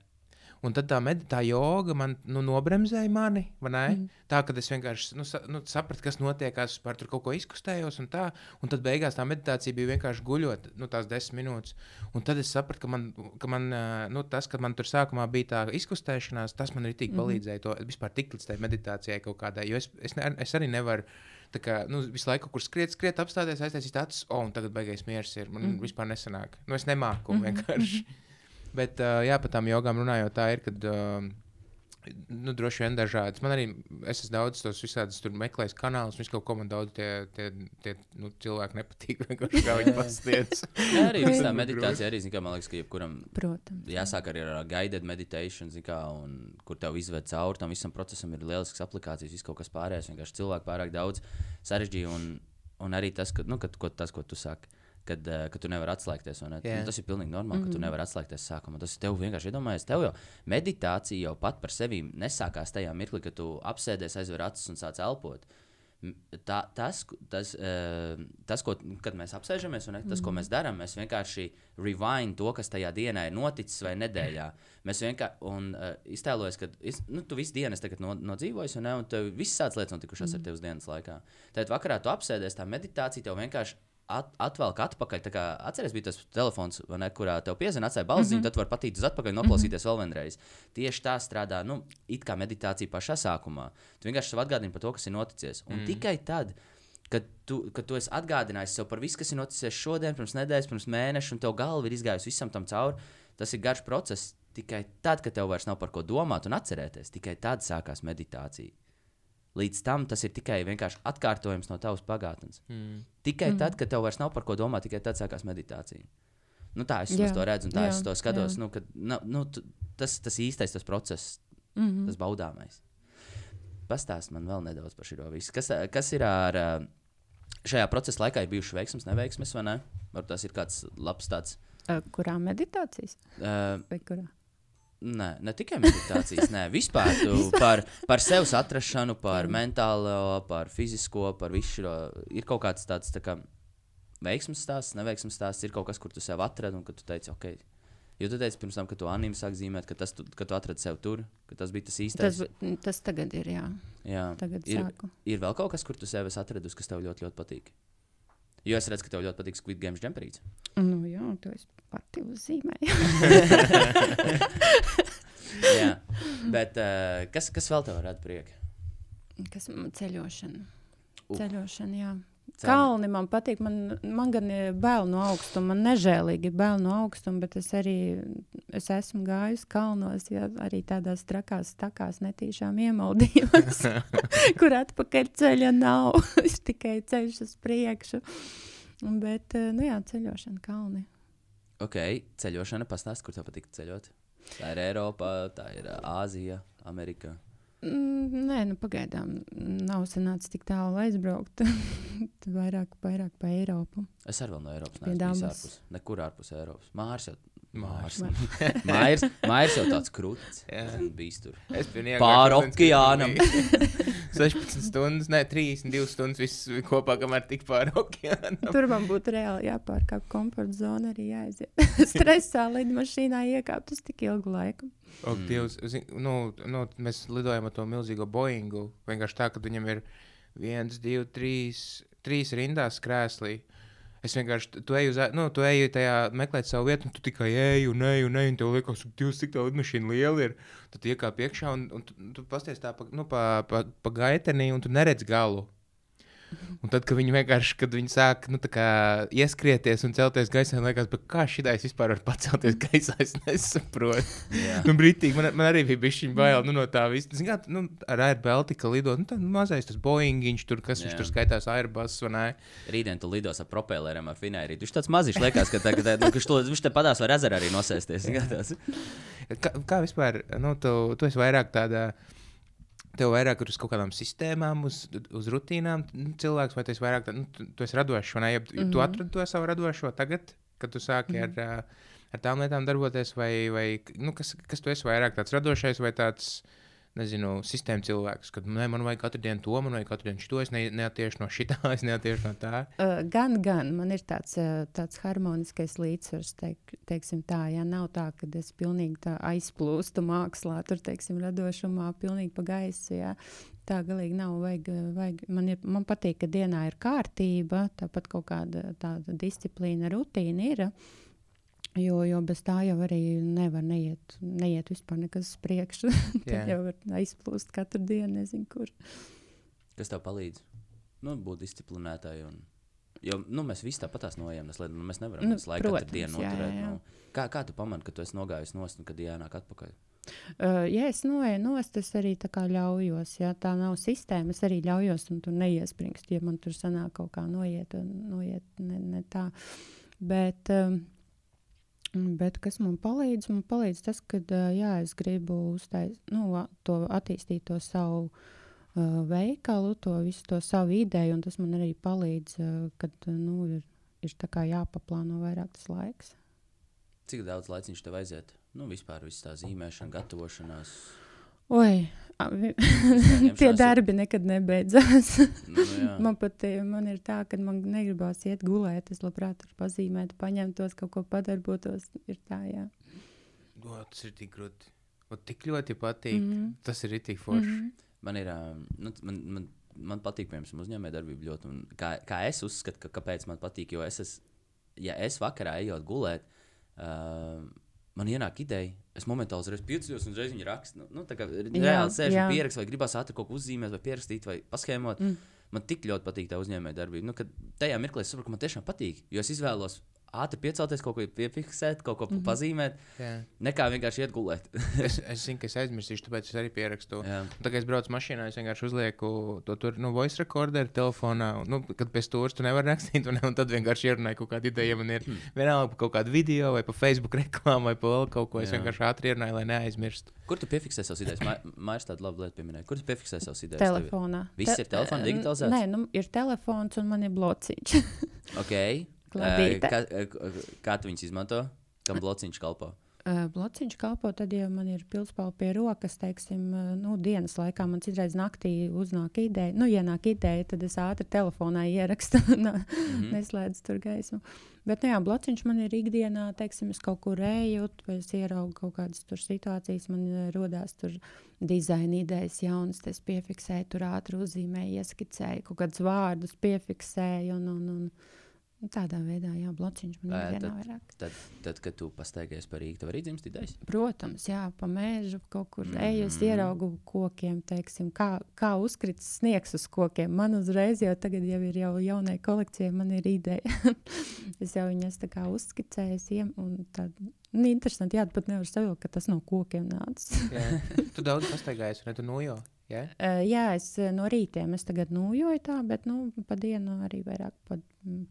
Un tad tā meditā joga man nu, nobremzēja mani. Mm. Tā, kad es vienkārši nu, sa, nu, sapratu, kas notiek, es par tur kaut ko izkustējos. Un, tā, un tad beigās tā meditācija bija vienkārši guļot, nu, tās desmit minūtes. Un tad es sapratu, ka, man, ka man, nu, tas, kad man tur sākumā bija tā izkustēšanās, tas man arī tik palīdzēja to vispār tikt līdz tai meditācijai kaut kādai. Jo es, es, ne, es arī nevaru. Tā kā nu, visu laiku, kur skriet, skriet, apstāties, aiztaisīt acis, oh, un tagad beigās miers ir. Man mm. vispār nesanāk. Nu, es nemāku Mhm, vienkārši. Bet, uh, jā, par tām jogām runājot, tā ir, kad uh, nu, droši vien dažādas. Man arī es esmu daudz tos visādus tur meklējis kanālus, un visu kaut ko man daudz tie, tie, tie nu, cilvēki nepatīk. Kā viņi pasniedz. Jā, arī Ok. visā meditācijā arī, zin, kā, man liekas, ka jebkuram Protams. jāsāk arī ar guided meditation, zin, kā, un, kur tev izved cauri tam visam procesam. Ir lielisks aplikācijas, viss kaut kas pārējais. Vienkārši cilvēki pārāk daudz sarežģīja. Un, un arī tas, ka, nu, kad, ko, tas, ko tu saki. Kad, uh, kad tu nevari atslēgties. vai Ne? Jā. Nu, tas ir pilnīgi normāli, ka tu nevari atslēgties sākumā. Tas ir tev vienkārši iedomājies. Tev jau meditācija jau pat par sevi nesākās tajā mirklī, kad tu apsēdies, aizver acis un sāc elpot. Tā, tas, tas, uh, tas, ko kad mēs apsēžamies, un ne, tas, ko mēs darām, mēs vienkārši rewind to, kas tajā dienā ir noticis vai nedēļā. Mēs vienkārši uh, iztēlojamies, ka iz, nu, tu visu dienu esi tagad no, nodzīvojis, un, ne, un tev viss tādas lietas notikušās mm. ar tevi dienas laikā. Tad vakarā tu apsēdies, tā meditācija tev vienkārši. At, atvelk atpakaļ. Kā atceries, bija tas telefons, ne, kurā tev piezvanīja, atstāja balziņu, mm -hmm. tad var patīt uz atpakaļ, noklausīties mm -hmm. vēl vienreiz. Tieši tā strādā, nu, it kā meditācija pašā sākumā. Tu vienkārši sev atgādini par to, kas ir noticis. Un mm. tikai tad, kad tu, kad tu esi atgādinājis sev par visu, kas ir noticis šodien, pirms nedēļas, pirms mēneša, un tev galva ir izgājusi visam tam cauri, tas ir garš process. Tikai tad, kad tev vairs nav par ko domāt un atcerēties, tikai tad sākās meditācija. Līdz tam tas ir tikai vienkārši atkārtojums no tavas pagātnes. Mm. Tikai mm. tad, kad tev vairs nav par ko domāt, tikai tad sākās meditācija. Nu, tā es to redzu, un tā jā, es to skatos. jā. Nu, kad, nu, nu, tu- tas tas īstais tas process, Mm -hmm. tas baudāmais. Pastāst man vēl nedaudz par šo visu. Kas, kas ir ar ā, šajā procesa laikā ir bijušas veiksmes, neveiksmes, vai ne? Varbūt tas ir kāds labs tāds. Kurā meditācijas? Uh, Vai kurā? Nē, ne tikai meditācijas, nē, vispār tu par, par sevis atrašanu, par mentālo, par fizisko, par visu šo. Ir kaut kāds tāds tā kā veiksmes stāsts, neveiksmes stāsts, ir kaut kas, kur tu sev atradi un ka tu teici, ok. Jo tu teici pirms tam, ka tu anīmi sāk zīmēt, ka, tas, tu, ka tu atradi sev tur, ka tas bija tas Tas, īstais. bu- tas tagad ir, jā. Jā, Tagad ir, sāku. ir vēl kaut kas, kur tu sev esi atradus, kas tev ļoti, ļoti patīk. Jo es redzu, ka tev ļoti patīk Squid Game jumperīts. Nu, jā, to es pati uzzīmēju. Jā, bet uh, kas, kas vēl tev rada prieku? Kas man ceļošana? Uf. Ceļošana, jā. Cel- Kalni man patīk. Man, man gan ir bail no augstuma. Man nežēlīgi ir bail no augstuma, bet es arī es esmu gājis kalnos, ja arī tādās trakās stakās netīšām iemaldījos, kur atpakaļ ceļa nav. ir tikai ceļš uz priekšu. Bet, eh, nu jā, ceļošana kalni. Ok, ceļošana pastāst, kur tev patīk ceļot. Tā ir Eiropa, tā ir Āzija, Amerika. Mm, Nē, nu pagaidām nav sanācis tik tālu aizbraukt. Tad vairāk, vairāk pa Eiropu. Es arī vēl no Eiropas neesmu ārpus. Nekur ārpus Eiropas. Mārs jau, Mārs. Mārs, Mārs jau tāds krūtis. Bijis tur. Es biju Pāri okeānam. ūdens, kad bija 16 stundas, ne 32 stundas viss kopā, kamēr tik pāri okeānam. Tur man būtu reāli jāpārkāp komforta zona, arī jāaiziet. Stresā lidmašīnā iekāpt uz tik ilgu laiku. O, Dievs, zin, nu, nu, mēs lidojam ar to milzīgo Boeingu. Vienkārši tā, ka viņam ir viens, divi, trīs, trīs rindās krēslī. Es vienkārši tu eju, uz, nu, tu eju tajā meklēt savu vietu, un tu tikai eji un eji un eji. Un tev liekas, ka Dievs, cik tā lidmašīna liela ir. Tad iekāp iekšā un, un tu, tu pasties tā pa, nu, pa, pa, pa gaitenī, un tu neredz galu. Un tad, kad viņi vienkārši, kad viņi sāk nu, ieskrieties un celties gaisā, liekas, "Bet kā šī ideja vispār var pacelties gaisā, es nesaprotu. Jā. Nu, brītīgi, man, man arī bija bijis bail nu, no tā visa. Zin, kā, nu, ar Air Baltica lidot, nu, tā mazais tas Boeingiņš, tur, kas Jā. viņš tur skaitās Airbus vai ne. Rītdien tu lidos ar propelleriem, ar finēri. Viņš tāds maziņš liekas, ka, tā, ka, tā, nu, šo- viņš te padās var ezerā arī nosēsties. Kā, kā vispār, nu, tu, tu esi vairāk tādā. Tev vairāk ir uz kaut kādām sistēmām, uz, uz rutīnām nu, cilvēks, vai tas vairāk tā, nu, tu, tu esi radošs, vai ne? Ja, mm -hmm. Tu Mhm. atradi to savu radošo tagad, kad tu sāki mm -hmm. ar, ā, ar tām lietām darboties, vai, vai nu, kas, kas tu esi vairāk tāds radošais vai tāds nezinu, sistēmu cilvēkus, kad ne, man vajag katru dienu to, man vajag katru dienu šo, es ne, neatiešu no šitā, es neatiešu no tā. Uh, gan, gan man ir tāds, uh, tāds harmoniskais līdzsvars, teik, teiksim tā, ja nav tā, ka es pilnīgi tā aizplūstu mākslā, tur, teiksim, radošumā, pilnīgi pa gaisu, jā. Tā galīgi nav. Vajag, vajag, man, ir, man patīk, ka dienā ir kārtība, tāpat kaut kāda tāda disciplīna, rutīna ir. Jo, jo bez tā jau arī nevar neiet, neiet vispār nekas uz priekšu. Tad jau var aizplūst katru dienu, nezinu, kur. Kas tev palīdz? Nu, būt disciplinētai. Un... Jo nu, mēs visi tāpat noejam, nes, nu, mēs nevaram Nu, visu laiku protams, dienu noturēt. jā, jā. Nu. Kā, kā tu pamani, ka tu esi nogājis nost un kad jānāk atpakaļ? Uh, ja es noeju nost, es arī tā kā ļaujos. Ja tā nav sistēma, es arī ļaujos un tur neiespringstu. Ja man tur sanāk kaut kā noiet, noiet ne, ne tā. Bet, um, bet kas man palīdz? Man palīdz tas, ka jā, es gribu uztais, nu, to attīstīt to savu uh, veikalu, to visu to savu ideju, un tas man arī palīdz, uh, kad nu, ir, ir jāpaplāno vairāk tas laiks. Cik daudz laika viņš tev aiziet? Nu, vispār viss tā zīmēšana, gatavošanās. Oi, tie darbi nekad nebeidzās. Nu, jā. man pat eh, man ir tā, ka man negribās iet gulēt. Es labprāt tur pazīmētu, paņemtos, kaut ko padarbotos. Ir tā, jā. O, tas ir tik grūti. Man tik ļoti patīk. Mm. -hmm. Tas ir tik forši. Mm -hmm. Man ir, nu, man, man, man patīk, piemēram, uzņēmējdarbība ļoti. un Kā, kā es uzskatu, ka, kāpēc man patīk, jo es, es, ja es vakarā ejot gulēt, uh, man ienāk ideja, es momentāli uzreiz pieceļos un uzreiz viņu rakstu. Nu, nu, tā kā reāli sēžu jā. un pierakstu, vai gribās ātri kaut ko uzzīmēt, vai pierakstīt, vai paskēmot. Mm. Man tik ļoti patīk tā uzņēmējdarbība. Nu, tajā mirklī es saprotu, ka man tiešām patīk, jo es izvēlos ātri piecelties, kaut ko piefiksēt, kaut ko mm -hmm. pazīmēt, Jā. nekā vienkārši iet gulēt. Es, es zinu, ka es aizmirsīšu, tāpēc es arī pierakstu. Tā kā es braucu mašīnā, es vienkārši uzlieku to tur, nu, voice recorderu telefonā. Nu, kad pēc stūra tu nevari rakstīt, un, un tad vienkārši ierunāju kaut kādu ideju. ja Man ir vienalga par kaut kādu video, vai pa Facebook reklāmu, vai pa vēl kaut ko. Es Jā. vienkārši ātri ierunāju, lai neaizmirstu. Kur tu piefiksē savas idejas? Mājas tāda laba lieta pieminēja. Kur tu piefiksē savas idejas? Telefonā. Viss ir telefonā digitalizēts? Nē, nu, ir telefons un man ir blociņš. Ok. Kladīte. Eh, Kā, kā tu viņus izmanto? Kam blociņš kalpo? Blociņš kalpo tad, ja man ir pilspāle pie rokas, teiksim, nu, dienas laikā man citreiz naktī uznāk ideja. Nu, ienāk ideja, tad es ātri telefonā ierakstu mm -hmm. neslēdzu tur gaismu. Bet, nu, jā, blociņš man ir ikdienā, teiksim, es kaut kur eju, vai es ieraugu kaut kādas tur situācijas, man rodās tur dizaina idejas jaunas, es piefiksēju, tur ātri uzzīmēju, ieskicēju, kaut kādus vārdus piefiksēju un, un, un, un tādā veidā, jā, blociņš man ir tad- vairāk. Tad, tad, kad tu pastaigies par tev arī dzimst idejas? Protams, jā, pa mēžu kaut kur mm. eju, es Mhm. ieraugu kokiem, teiksim, kā, kā uzkrits sniegs uz kokiem. Man uzreiz jau tagad jau ir jau jaunai kolekcijai, man ir ideja. es jau viņas tā kā uzskicēju, un tad, nu, interesanti, jā, pat nevar savilkt, ka tas no kokiem nācis. Jā. Tu daudz pastaigājies, vai? Tu nojo. Ja? Uh, jā, es no rītiem es tagad nojoju tā, bet, nu, pa dienu arī vairāk pa,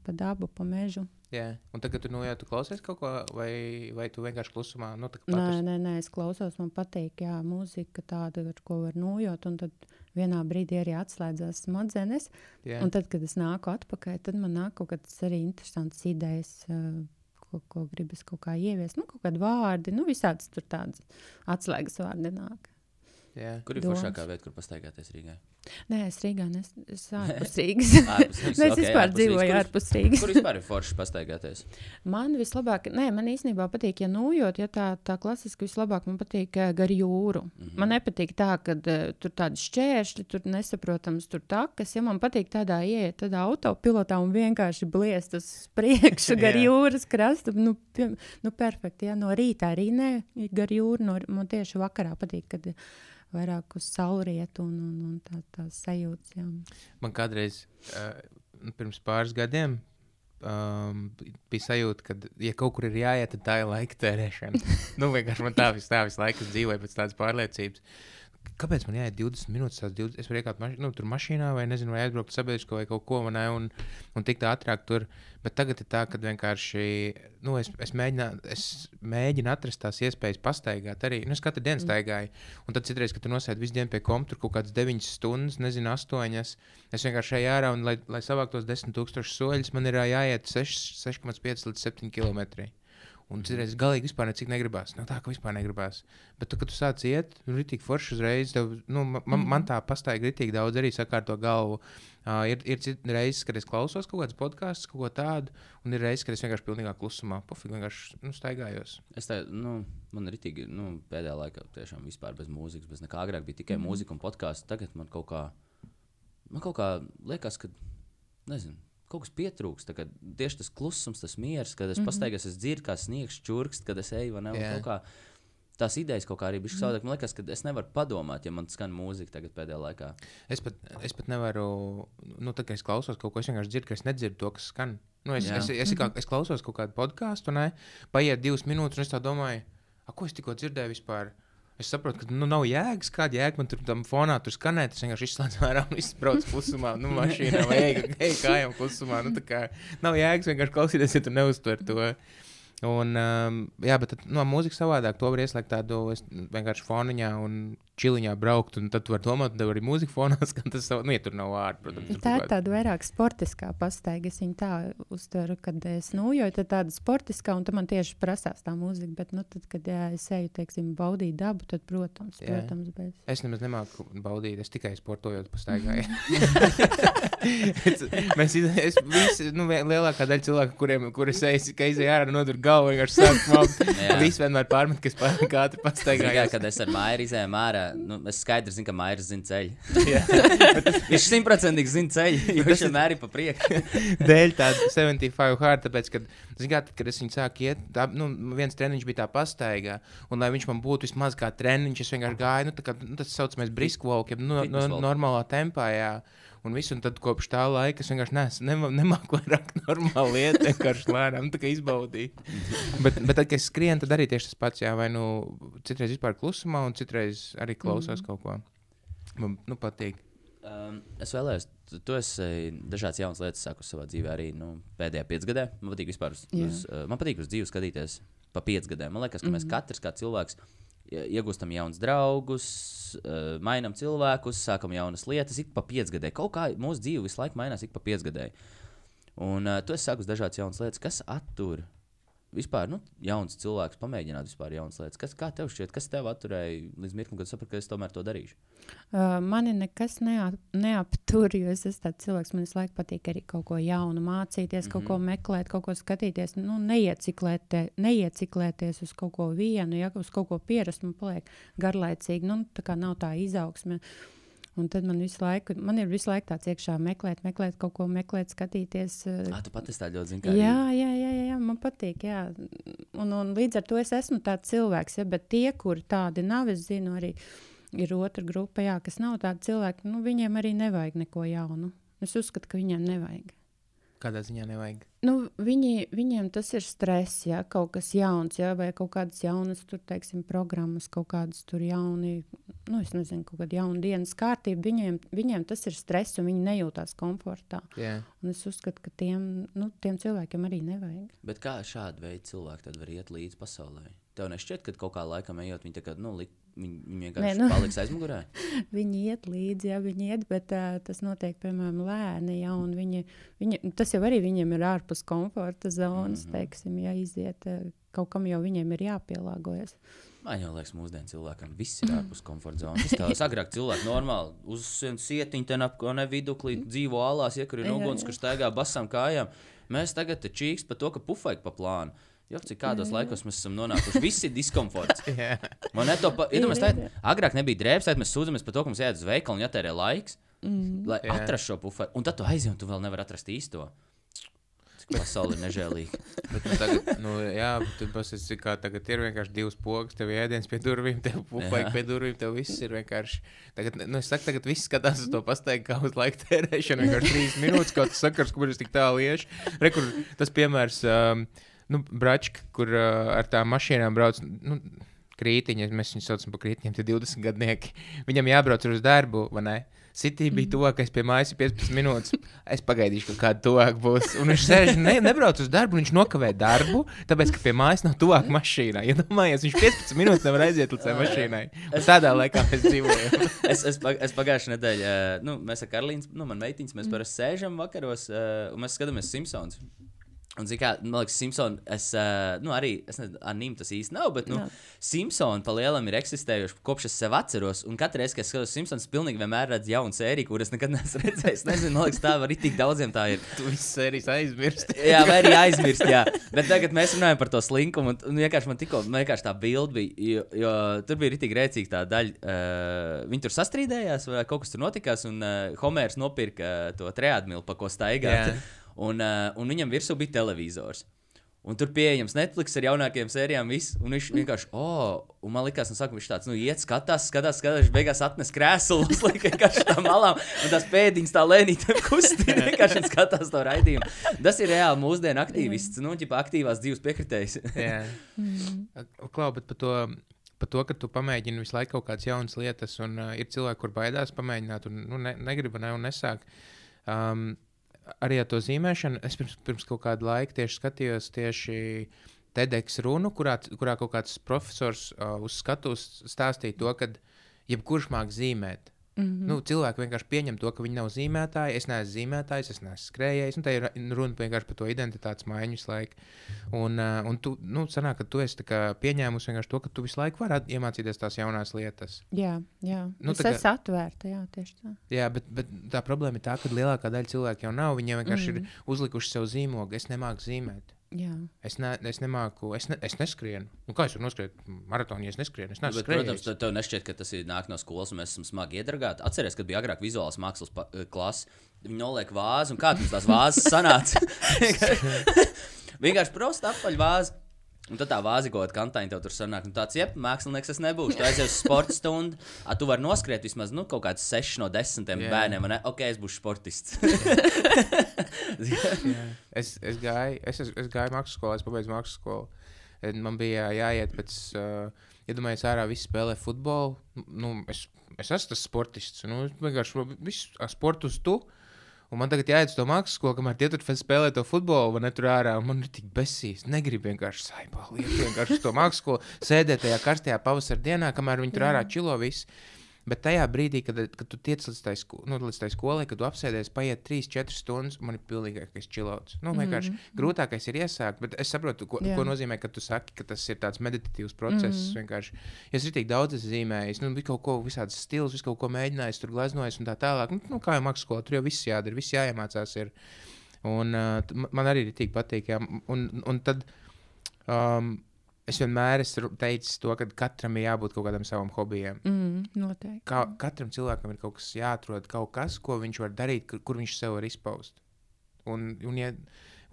pa dabu, pa mežu. Jā. Un tagad tu nojo, tu klausies kaut ko, vai, vai tu vienkārši klusumā, nu, tā kā Nē, nē, nē, es klausos, man patīk, jā, mūzika tāda, ar ko var nojot, un tad vienā brīdī arī atslēdzās smadzenes. Jā. Un tad, kad es nāku atpakaļ, tad man nāk kaut kādas arī interesantas idejas, uh, ko, ko gribas kaut kā ieviest. Nu, kaut kādi vārdi, nu, visādas tur tādas atslēgas vārdi nāk. Jā. Kur ir foršākā vieta, kur pastaigāties Rīgā? Nē, es Rīgā nes, es ārpus Rīgas. Ārpus Rīgas, Nē, es ok, vispār. Kur- ārpus Rīgas. Kur vispār ir forši pastaigāties? Man vislabāk, nē, man īstenībā patīk, ja nojot, ja tā, tā klasiski vislabāk man patīk uh, gar jūru. Mm. -hmm. Man nepatīk tā, ka uh, tur tādi šķēršļi, tur nesaprotams, tur takas. Ja man patīk tādā ieiet, tādā autopilotā un vienkārši bliest uz priekšu gar jūras krastu, nu, nu perfekti, ja no rīta arī nē, gar jūru, no, man tieši vakarā patīk, kad vairāk uz saulrietu un, un, un tā, tā sajūta. Jā. Man kādreiz, uh, pirms pāris gadiem, um, bija sajūta, ka, ja kaut kur ir jāiet, tad tā ir laika tērēšana. nu, vienkārši man tā visu, tā visu laiku es dzīvoju pēc tādas pārliecības. Kāpēc man jāiet 20 minūtes? tās 20, es varu iekāpt maši, nu, tur mašīnā, vai nezinu, vai aizbraukt sabiedrisko vai kaut ko, ne, un, un tikt ātrāk tur. Bet tagad ir tā, ka vienkārši nu, es, es, mēģinā, es mēģinu atrast tās iespējas pastaigāt arī. Nu, es katru dienu staigāju, un tad citreiz, kad tu nosēdi visu dienu pie kompta, kaut kādas 9 stundas, nezinu, 8. Es vienkārši eju ārā, un, lai, lai savāktos 10,000 soļus, man ir jāiet 6, 6,5 līdz 7 km. Un citreiz galīgi vispār necik negribās. Nav tā, ka vispār negribās. Bet, tu, kad tu sāc iet, nu, rītīgi forši uzreiz, tev, nu, man, man, man tā pastāja rītīgi daudz arī sakārto galvu. Uh, ir ir reizes, kad es klausos kaut kādas podkāstus, kaut ko tādu, un ir reizes, kad es vienkārši pilnīgā klusumā, pofīgi vienkārši nu, staigājos. Es tā, nu, man itī, nu, pēdējā laikā tiešām vispār bez mūzikas, bez nekā agrāk bija tikai mm. mūzika un podkāsts. Tagad man kaut kā, man kaut kā liekas, ka, nezinu, kaut kas pietrūkst. Tagad Tieši tas klusums, tas miers, kad es mm -hmm. pastaigos, es dzirdu, kā sniegs čurkst, kad es eju, vai ne? un Jā. kaut kā Tās idejas kaut kā arī bija savādāk. Man liekas, ka es nevaru padomāt, ja man skan mūzika tagad pēdējā laikā. Es pat, es pat nevaru, nu, tā kā es klausos kaut ko, es vienkārši dzirdu, ka es nedzirdu to, kas skan. Nu, es, Jā. es, es, es, kā, es klausos kaut kādu podkāstu, un paiet divas minūtes, un es tā domāju, a, ko es tikko dzirdēju vispār. Es saprotu, ka nu, nav jēgas, kāda jēga man tur tam fonā tur skanēt. Es vienkārši izslēdzu ārā un izbraucu klusumā, nu, mašīnā vai eju ej kājām klusumā. Nu, kā nav jēgas vienkārši klausīties, ja tu neuztver to. Un, um, jā, bet tad, no mūzikas savādāk. To var ieslēgt tādu vienkārši foniņā un čiliņā braukt. Un tad tu vari domāt, ka arī mūzika fonā skan. Tas, nu, ja tur nav vārdu, protams. Tā ir tāda vairāk sportiskā pastaiga. Es viņu tā uztveru, kad es nūjoju, tad tāda sportiskā, un tad man tieši prasās tā mūzika. Bet, nu, tad, kad jā, es eju, teiksim, baudīt dabu, tad, protams, Jā. protams bez. Es nemaz nemāku baudīt, es tikai sportojot, pastaigāju. es, mēs es, visi, nu, lielākā daļa cilvēku, kuriem kuriem es eju ārā, nodur galvu, vienkārši sāk smaukt. Jā. Visi vienmēr pārmet, kas pārmet ātri Tikai, pastaigājas. kad es ar māju izēju ārā, nu, es skaidri zinu, ka māja zina ceļu. Viņš simtprocentīgi zina ceļu, jo viņš vienmēr ir pa priekšu. Dēļ tāda 75 hard, tāpēc, kad, kā, tad, kad es viņu sāku iet, tā, nu, viens treniņš bija tā pastaigā, un lai viņš man būtu vismaz kā treniņš, es vienkārši gāju, nu, tā kā, nu tas saucamais brisk walk, jeb, nu, walk. normālā tempā, jā. Un visu, un tad kopš tā laika es vienkārši nesu, nema, nemāku vairāk normāli lietu, vienkārši lēnām izbaudīt. bet, bet tad, kad es skrienu, tad arī tieši tas pats, jā, vai nu citreiz vispār klusumā, un citreiz arī klausos mm. kaut ko. Man, nu, patīk. Um, es vēlējos, tu, tu esi dažādas jaunas lietas sākusi savā dzīvē arī nu, pēdējā piecgadē. Man patīk vispār uz, Jā. uz, uh, man patīk uz dzīvi skatīties pa piecgadēm. Man liekas, ka mēs katrs kā cilvēks iegūstam jaunus draugus, uh, mainām cilvēkus, sākam jaunas lietas. Ik pa piecgadē kaut kā mūsu dzīve visu laiku mainās, ik pa piecgadē. Un uh, tu esi sākus dažādas jaunas lietas, kas attur. Vispār, nu, jauns cilvēks pamēģināt vispār jaunas lietas. Kas, kā tev šķiet, kas tev atturēja līdz mirklim, kad saprati, ka es tomēr to darīšu? Uh, mani nekas neap, neaptur, jo es esmu tāds cilvēks, man visu laiku patīk arī kaut ko jaunu mācīties, mm -hmm. kaut ko meklēt, kaut ko skatīties. Nu, neieciklētē, neieciklēties uz kaut ko vienu, ja uz kaut ko pierast, man paliek garlaicīgi. Nu, tā kā nav tā izaugsme. Un tad man visu laiku, man ir visu laiku tāds iekšā meklēt, meklēt kaut ko, meklēt, skatīties. uh, Ah, tu pati tā ļoti zini, kā Jā, jā, jā, jā, jā, man patīk. Jā. Un, un līdz ar to es esmu tāds cilvēks, ja, bet tie, kuri tādi nav, es zinu, arī ir otra grupa, jā, kas nav tādi cilvēki. Nu, viņiem arī nevajag neko jaunu. Es uzskatu, ka viņiem nevajag. Kādā ziņā nevajag. Nu, viņi, viņiem tas ir stress, ja kaut kas jauns, ja, vai kaut kādas jaunas, tur, teiksim, programmas, kaut kādas tur jauni, nu, es nezinu, kaut kāda jauna dienas kārtība. Viņiem, viņiem tas ir stress, un viņi nejūtās komfortā. Jā. Un es uzskatu, ka tiem, nu, tiem cilvēkiem arī nevajag. Bet kā šāda veida cilvēki tad var iet līdzi pasaulē? Tev nešķiet, ka kaut kā laikam ejot, viņi, kā, nu, lik, viņi, viņi vienkārši Nē, nu. paliks aizmugurē. Viņi iet līdzi, ja viņi iet, bet uh, tas notiek, piemēram, lēni. Ja, un viņi, viņi, tas jau arī viņiem ir ārpus komforta zonas, mm -hmm. teiksim, ja iziet. Uh, kaut kam jau viņiem ir jāpielāgojas. Man jau liekas, mūsdienu cilvēkam viss ir ārpus komforta zonas. Tas agrāk cilvēki normāli uz sietiņa, ten ap ko ne viduklī dzīvo alās, iekurina Jā, uguns, jā. kurš staigā basām kājām. Mēs tagad čīkst par to, ka pufēk pa plānu. Jo cik kādos laikos mēs esam nonākuši, viss ir diskomforts. Jā. Man to pa... Ir, Iedomājieties, ir, tā agrāk nebija drēbes, tad mēs sūdzamies par to, ka mums jāiet uz veikalu un jātērē laiks, mm. lai Jā. atrastu šo puferu. Un tad tu aizjūti, un tu vēl nevari atrast īsto. Cik pasaule ir nežēlīga. Bet, nu, tagad, nu, jā, bet tu pasies, kā tagad ir vienkārši divas pogas, tev ēdiens pie durvīm, tev pupaik Jā. pie durvīm, tev viss ir vienkārši. Tagad, nu, es saku, tagad viss skatās uz to pastaigu kā uz laika tērēšanu, vienkārši trīs minūtes, kaut kas sakars, kur es tik tālu iešu. Re, kur tas piemērs, um, nu, Bračka, kur uh, ar tām mašīnām brauc. Nu, Krītiņa, mēs viņu saucam par krītiņiem, tie 20 gadnieki. Viņam jābrauc uz darbu, vai ne? City bija tuvākais pie mājas, ir 15 minūtes. Es pagaidīšu, ka kāda tuvāk būs. Un viņš sēž, ne, nebrauc uz darbu, viņš nokavē darbu, tāpēc, ka pie mājas nav tuvāk mašīnā. Iedomājieties, viņš 15 minūtes nevar aiziet līdz mašīnai. Un tādā laikā mēs dzīvojam. es, es, pag- es pagājušajā nedēļā, nu, mēs ar Karolīnu, nu, man meitiņas, mēs parasti sēžam vakaros uh, un mēs skatāmies Simpsons. Un, kā, man liekas, Simpsons, es, uh, nu, arī, es nezinu, anīm tas īsti nav, bet, nu, Jā. Simpsons pa lielam ir eksistējuši kopš es sev atceros. Un katru reizi, kad es skatos Simpsons, pilnīgi vienmēr redzu jaunu sēriju, kuras nekad neesmu redzējis. Nezinu, man liekas, tā var arī tik daudziem tā ir. Tu visas sērijas aizmirsti. Jā, vai arī aizmirst, jā. Bet tagad mēs runājam par to slinkumu. Un, un vienkārši man tikko man vienkārši tā bilde bija, jo, jo tur bija rītīgi rēcīga tā daļa. Uh, viņi tur sastrīdējās, vai kaut kas tur notikās, un uh, Homērs nopirka to triadmilu, pa ko staigāt. Jā. Un, uh, un viņam virsū bija televizors. Un tur pieejams Netflix ar jaunākajām sērijām. Viss, un viņš vienkārši, oh, un man liekas, no sākuma viņš tāds, nu, iet, skatās, skatās, skatās, viņš beigās atnes krēslu, uzlika vienkārši tā malām, un tās pēdiņas tā lēnītēm kustina, vienkārši skatās to raidījumu. Tas ir reāli mūsdienu aktīvists, nu, ģipa aktīvās dzīves piekritējs. Jā, Klau, bet par to, par to, ka tu pamēģini visu laiku kaut kādas jaunas lietas, un uh, ir cilvēki, kur baidās pamēģināt, un nu, ne, negribu ne, un nesāk. Um, arī ar to zīmēšanu es pirms, pirms kaut kāda laika tieši skatījos tieši TEDx runu, kurā, kurā kaut kāds profesors uh, uz skatuves stāstīja to, ka jebkurš māk zīmēt. Mm -hmm. nu, cilvēki vienkārši pieņem to, ka viņi nav zīmētāji. Es neesmu zīmētājs, es neesmu skrējējis. Tā ir runa vienkārši par to identitātes maiņu visu laiku. Un, uh, un tu nu, sanāk, ka tu esi pieņēmusi to, ka tu visu laiku vari iemācīties tās jaunās lietas. Jā, jā. Nu, Nu, es tā esmu atvērta, jā, tieši tā. Jā, bet, bet tā problēma ir tā, ka lielākā daļa cilvēku jau nav. Viņiem vienkārši mm. Mm. ir uzlikuši sev zīmogu. Es nemāku zīmēt. Jā. Es, ne, es nemāku, es, ne, es neskrienu. Nu, kā es varu noskriet maratonu, ja es neskrienu? Es Nu, bet, protams, tev, tev nešķiet, ka tas ir nāk no skolas, un mēs esam smagi iedragāti. Atcerieties, kad bija agrāk vizuālās mākslas eh, klase. Viņi noliek vāzi, un kā tas tās vāzes sanāca? Vienkārši prosta apaļ vāzi. Un tad tā vāzi kaut kāda kantāņa tev tur sanāk. Un tāds, jeb, mākslinieks es nebūšu. Tu aizies uz sporta stundu, a, tu vari noskriet vismaz nu, kaut kāds 6 no 10 Jā. bērniem. Ne? Ok, es būšu sportists. Jā. Es, es gāju, es, es, gāju mākslas skolā, es pabeidzu mākslas skolu. Man bija jāiet pēc, uh, iedomājieties, ārā visi spēlē futbolu. Nu, es, es esmu tas sportists. Nu, vienkārši visu ar sportu uz tu. Un man tagad jāiet uz to mākslas skolu, kamēr tie tur spēlē to futbolu, vai ne tur ārā. un Man ir tik besīs. Negribu vienkārši saipā lietu, vienkārši uz to mākslas skolu, sēdēt tajā karstajā pavasara dienā, kamēr viņi tur ārā čilo visu. Bet tajā brīdī, kad, kad tu tiec līdz tai, sko nu, līdz tai skolai, kad tu apsēdies, paiet 3-4 stundas, man ir pilnīgākais čilots. Nu, vienkārši mm -hmm. grūtākais ir iesākt, bet es saprotu, ko, Jā. ko nozīmē, ka tu saki, ka tas ir tāds meditatīvs process. Mm -hmm. es ir tik daudz zīmējis, nu, kaut ko, visādas stils, visu kaut ko mēģinājis, tur glaznojis un tā tālāk. Nu, nu, kā jau mākslā skolā, tur jau viss jādara, viss jāiemācās. Ir. Un, uh, man arī ir tik patīk. Jā. Un, un tad um, es vienmēr esmu teicis to, ka katram ir jābūt kaut kādam savam hobijam. Mm, noteikti. Kā, katram cilvēkam ir kaut kas jāatrod, kaut kas, ko viņš var darīt, kur, kur viņš sev var izpaust. Un, un, ja,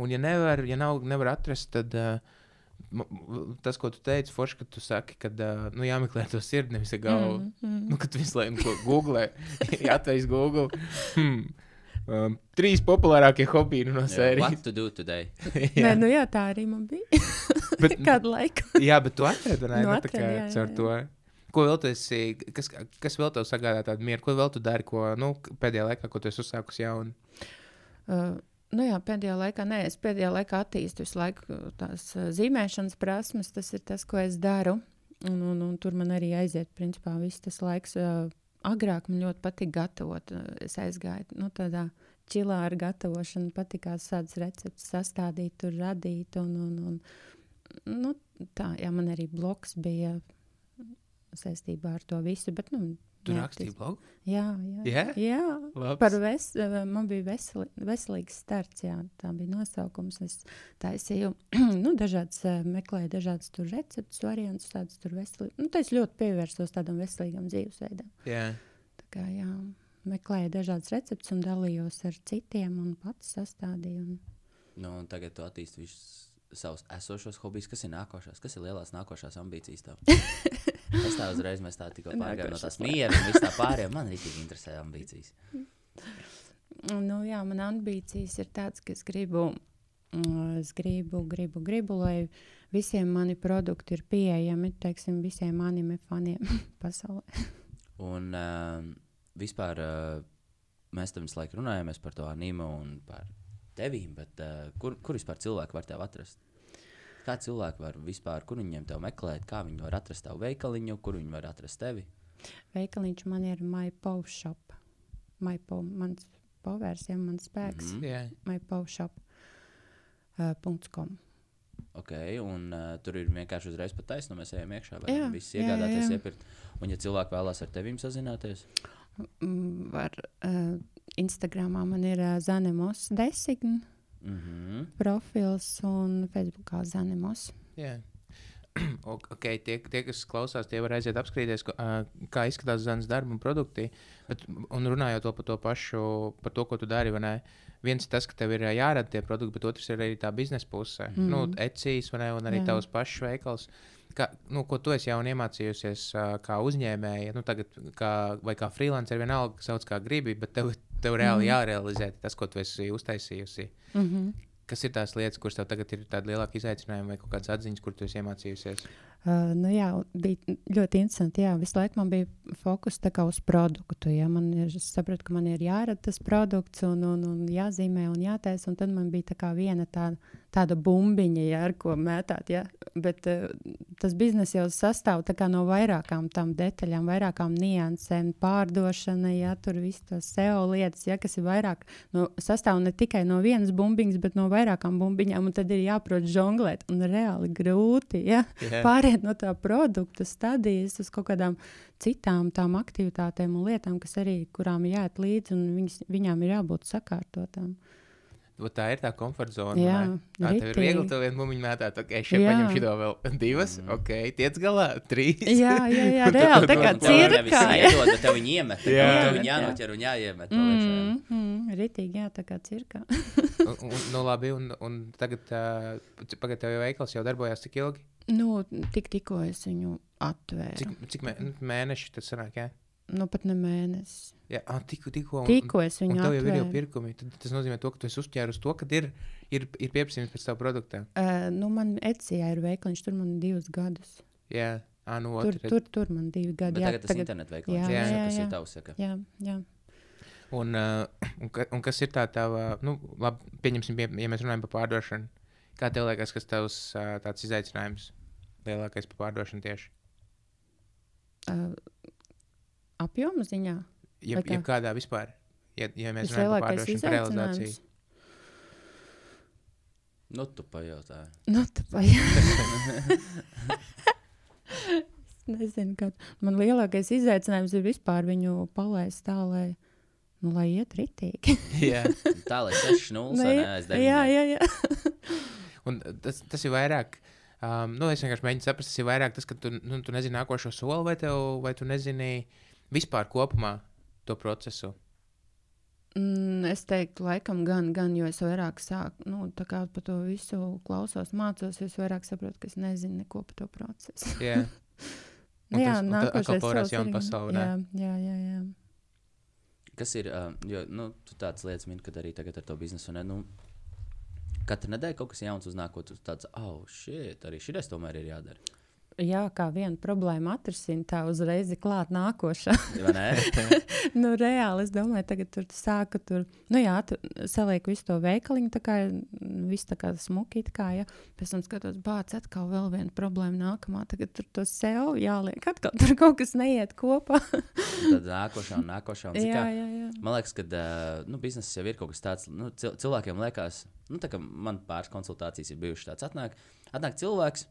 un ja, nevar, ja nav, nevar atrast, tad uh, tas, ko tu teici, Forši, ka tu saki, ka uh, nu, jāmeklē to sirdi, nevis galvu. Mm, mm. Nu, kad tu visu laiku ko googlē, atveidz Google. Hmm. Um, trīs populārākie hobiji no Yeah, sērijas. What to do today? Nē, nu jā, tā arī man bija. Bet- Kādu laiku? Jā, bet tu atradi, ne? Nu, Nu, kā jā, jā, jā. Ko vēl tu esi, kas, kas vēl tev sagādā tādu mieru, ko vēl tu dari, ko nu, pēdējā laikā, ko tu esi uzsākusi jaunu? Uh, nu jā, pēdējā laikā, nē, es pēdējā laikā attīstu visu laiku uh, tās uh, zīmēšanas prasmes. Tas ir tas, ko es daru. Un, un, un tur man arī aiziet, principā, viss tas laiks. Uh, agrāk man ļoti patika gatavot. Uh, es aizgāju nu, tādā čilā ar gatavošanu, patīkās tādas receptes sastādīt, tur radīt. Un, un, un, nu, tā, jā, man arī bloks bija saistībā ar to visu. Bet, nu, Tu jā, rakstīji blogu? Jā, jā. Jā? jā. Labs. Par ves, man bija veseli, veselīgs starts, jā, tā bija nosaukums. Es taisīju, nu, dažādas, eh, meklēju dažādas tur receptes, variantus, tādas tur veselīgas. Nu, tā es ļoti pievērsos tādam veselīgam dzīvesveidam. Jā. Tā kā, jā, meklēju dažādas receptes un dalījos ar citiem un pats sastādīju. Un... Nu, un tagad tu attīsti visus savus esošos hobijus. Kas ir nākošais? Kas ir lielās nākošās ambīcijas? Tev? es tā uzreiz, mēs tā tikko pārgājām no tās Nākošās. miera un viss tā pārējā. Man arī tik interesē ambīcijas. Nu, jā, man ambīcijas ir tādas, ka es gribu, mm, es gribu, gribu, gribu, lai visiem mani produkti ir pieejami, teiksim, visiem anime faniem pasaulē. Un uh, vispār uh, mēs tam visu laiku runājamies par to anīmu un par tevīm, bet uh, kur, kur vispār cilvēki var tevi atrast? Kā cilvēki var vispār, kur viņiem te meklēt, kā viņi var atrast tavu veikaliņu, kur viņi var atrast tevi? Veikaliņš man ir MyPow shop. MyPow, mans povērs, ja mans spēks. Mm. -hmm. Jā. MyPow shop. uh, .com. Ok, un uh, tur ir vienkārši uzreiz pat taisnība. Mēs ejam iekšā, vai Jā, viss jā, jā, iegādāties, jā. iepirkt. Un, ja cilvēki vēlās ar tevi sazināties, Mm, Var, uh, Instagramā man ir uh, Zanemos design mm -hmm. profils un Facebookā Zanemos. O- Okay, tie, tie, kas klausās, tie var aiziet apskatīties, kā izskatās Zanas darba un produkti. Bet, un runājot vēl par to pašu, par to, ko tu dari, vai ne? Viens ir tas, ka tev ir jārada tie produkti, bet otrs ir arī tā biznesa puse. Mm. Mhm. Nu, ne? Un arī Jā. tavs pašs veikals. Kā, nu, ko tu esi jau iemācījusies kā uzņēmēja, nu, tagad, kā, vai kā freelancer, vienalga, sauc kā gribi, bet tev, tev reāli Mhm. jārealizē tas, ko tu esi uztaisījusi. Mm -hmm. Kas ir tās lietas, kuras tev tagad ir tādi lielāki izaicinājumi vai kādas atziņas, kur tu esi iemācījusies? Uh, nu jā, bija ļoti interesanti. Jā, visu laiku man bija fokus uz produktu. Ja. Man ir, es sapratu, ka man ir jārada tas produkts, un, un, un jāzīmē un jātaisa. Un tad man bija tā viena tāda, tāda bumbiņa, ja, ar ko mētāt. Ja. Bet uh, tas bizness jau sastāv no vairākām tām detaļām, vairākām niansēm, pārdošana, ja tur viss tas SEO lietas, ja, kas ir vairāk. No, sastāv ne tikai no vienas bumbiņas, bet no vairākām bumbiņām. Tad ir jāprot žonglēt. Un reāli grūti. Ja Jā. Pāriet no tā produkta stadijas uz kaut kādām citām tām aktivitātēm un lietām, kas arī kurām ir jāiet līdzi, un viņas, viņām ir jābūt sakārtotām. Vat Tā ir tā komforta zona. Jā? Tā tev ir viegli to vienu bumbiņu mētāt. Ok, šeit paņem šito vēl divas. Mm. Ok, tiec galā. Trīs. Jā, jā, jā reāli tā kā tev cirkā. jā. tev viņi iemet. Jā. Tev viņi Jā. jānoķer un jāiemet. vēl iekšā. Mm, mm, ritīgi, jā, tā kā cirkā. Un, un, nu, labi, un, un tagad, uh, pagad, tev jau veikals jau darbojās cik ilgi? Nu, tik, tikko es viņu atvēru. Cik, cik mē, nu, mēneši tas sanāk, jā? Nu, pat ne mēnesis. Jā, ah, tikko, tikko. un- Tikko es viņu tev jau ir jau atvēru. pirkumi. Tad, tas nozīmē, to, ka tu esi uzķēries to, ka ir, ir, ir pieprasījums pēc tava produkta. Uh, nu, man Ecijā ir veikaliņš, tur man ir divus gadus. Jā, ah, nu, Tur, otrs. tur, tur man divi gadi. Bet jā, tagad tas internetu veikals, jā, jā, kas jā. ir tavs. Saka. Jā, jā. Un, uh, un, ka, un kas ir tā tā, nu, labi, pieņemsim, pie, ja mēs runājam par pārdošanu. Kā tev liekas, kas tavs uh, tāds izaicinājums lielākais par pārdošanu tieši? Uh, apjoma ziņā. Ja, ja kādā vispār, ja, ja mēs runājam par pārdošanu, par realizāciju. Nu, tu pajautāji. Nu, tā pajā. es nezinu, kā. Man lielākais izaicinājums ir vispār viņu palaist tā, lai, nu, lai iet ritīgi. Jā, Tā lai 6-0 Nu, neaiz jā, jā, jā. Un tas, tas ir vairāk. Um, nu, es vienkārši mēģinu saprast, tas ir vairāk tas, ka tu, nu, tu nezini nākošo soli, vai, tev, vai tu nezini vispār kopumā to procesu. Mm, es teiktu, laikam, gan, gan, jo es vairāk sāku, nu, tā kā par to visu klausos, mācos, es vairāk saprotu, ka es nezinu neko par to procesu. Jā, Un Nu, jā, tas- un nākošais pasaule, ne? Jā, jā, jā. jā. Kas ir, uh, jo nu, tu tādas lietas min, kad arī tagad ar to biznesu, ne, nu, katru nedēļu kaut kas jauns uznāk, ko tu tāds, oh, shit, arī šis tomēr ir jādara. Jā, kā viena problēma atrisināt, tā uzreiz ir klāt nākošā. Nu, reāli, es domāju, tagad tur sāka tur, nu jā, tu saliek visu to veikaliņu, tā kā viss tā kā smuki, tā kā, ja. Pēc tam skatos, bāc, atkal vēl viena problēma nākamā, tagad tur to sev jāliek, atkal tur kaut kas neiet kopā. Tad nākošā un nākošā. Un, jā, kā, jā, jā. Man liekas, ka nu, biznesa jau ir kaut kas tāds, nu, cil cilvēkiem liekas, nu, tā kā man pāris konsultācijas ir bijušas tāds, atnāk, atnāk cilvēks.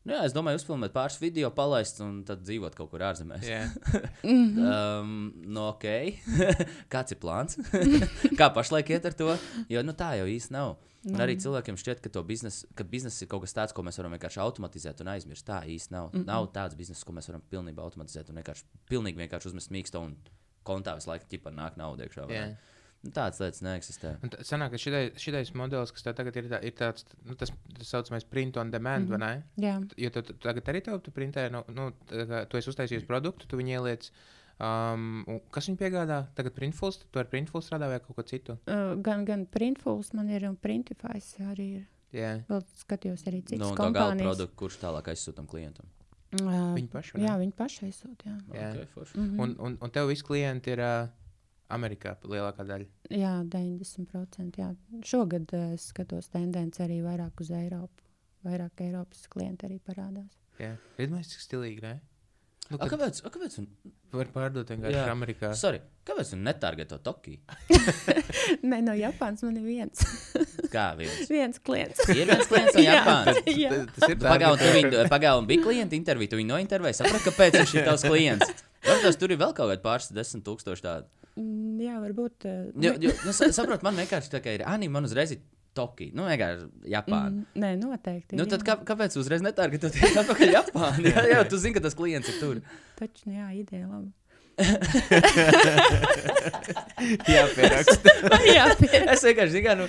Nu, jā, es domāju, uzfilmēt pāris video, palaist un tad dzīvot kaut kur ārzemēs. jā. Mhm. Um, nu, ok. Kāds ir plāns? Kā pašlaik iet ar to? Jo nu, tā jau īsti nav. Un Nav. arī cilvēkiem šķiet, ka, biznes, ka biznesa ir kaut kas tāds, ko mēs varam vienkārši automatizēt un aizmirst. Tā īsti nav. Mm. -mm. Nav tāds biznesa, ko mēs varam pilnībā automatizēt un vienkārši, pilnīgi vienkārši uzmest mīkstu un kontā visu laiku ķipa nāk nauda iekšā. ne? Nu, tādas lietas neeksistē. Tā- Sanāk, ka šitai- šitais modelis, kas tev tagad ir, tā, ir tāds, nu, tas tā saucamais print on demand, mm Mhm. -hmm. vai ne? jā. Jo tu, tu tagad arī tev, tu printē, nu, nu tu esi uztaisījis produktu, tu viņu ieliec. Um, kas viņu piegādā? Tagad printfuls, tu ar printfulu strādā vai kaut ko citu? Uh, gan, gan Printfuls man ir un Printifys arī ir. Jā, Vēl skatījos arī citas Nu, to gala kompānijas. produktu, kurš tālāk aizsūtām klientam. Uh, viņi paši. ne? jā, viņi paši aizsūta, jā. Jā. Okay, forši. Mhm. Un, un, un tev visi klienti ir uh, Amerikā lielākā daļa. Jā, 90%. Jā. Šogad uh, es skatos tendenci arī vairāk uz Eiropu. Vairāk Eiropas klienti arī parādās. Jā, Redzēs, cik stilīgi, ne? Nu, A, kad kāpēc? A, kāpēc? un- var pārdot vienkārši. Amerikā. Sorry, kāpēc tu netargeto Tokiju? Nē, no Japānas man ir viens, Kā viens? viens klients. Ir viens klients no. Japānas. Jā. Ta- Tas ir Pagaidā, tu targetēšana. viņu pagaidā, bija klienta intervija, tu viņu nointervēji. Saprati, kāpēc viņš ir tavs klients. Varbūt tur ir vēl kaut kādi pāris desmit tūkstoši tādu. Mm, Jā, varbūt. eh, Jo, jo, nu, sa- saprot, man vienkārši tā kā ir anime, man uzreiz ir Tokija. Nu, vienkārši Japāna. Mm, Nē, noteikti. Nu, tad jā. kā, kāpēc uzreiz netargetoties atpakaļ Japānā? Jā, jā, tu zini, ka tas klients ir tur. Taču, nu jā, ideja labi. Jā, pieraksta. jā, pie... Es vienkārši zinu, nu.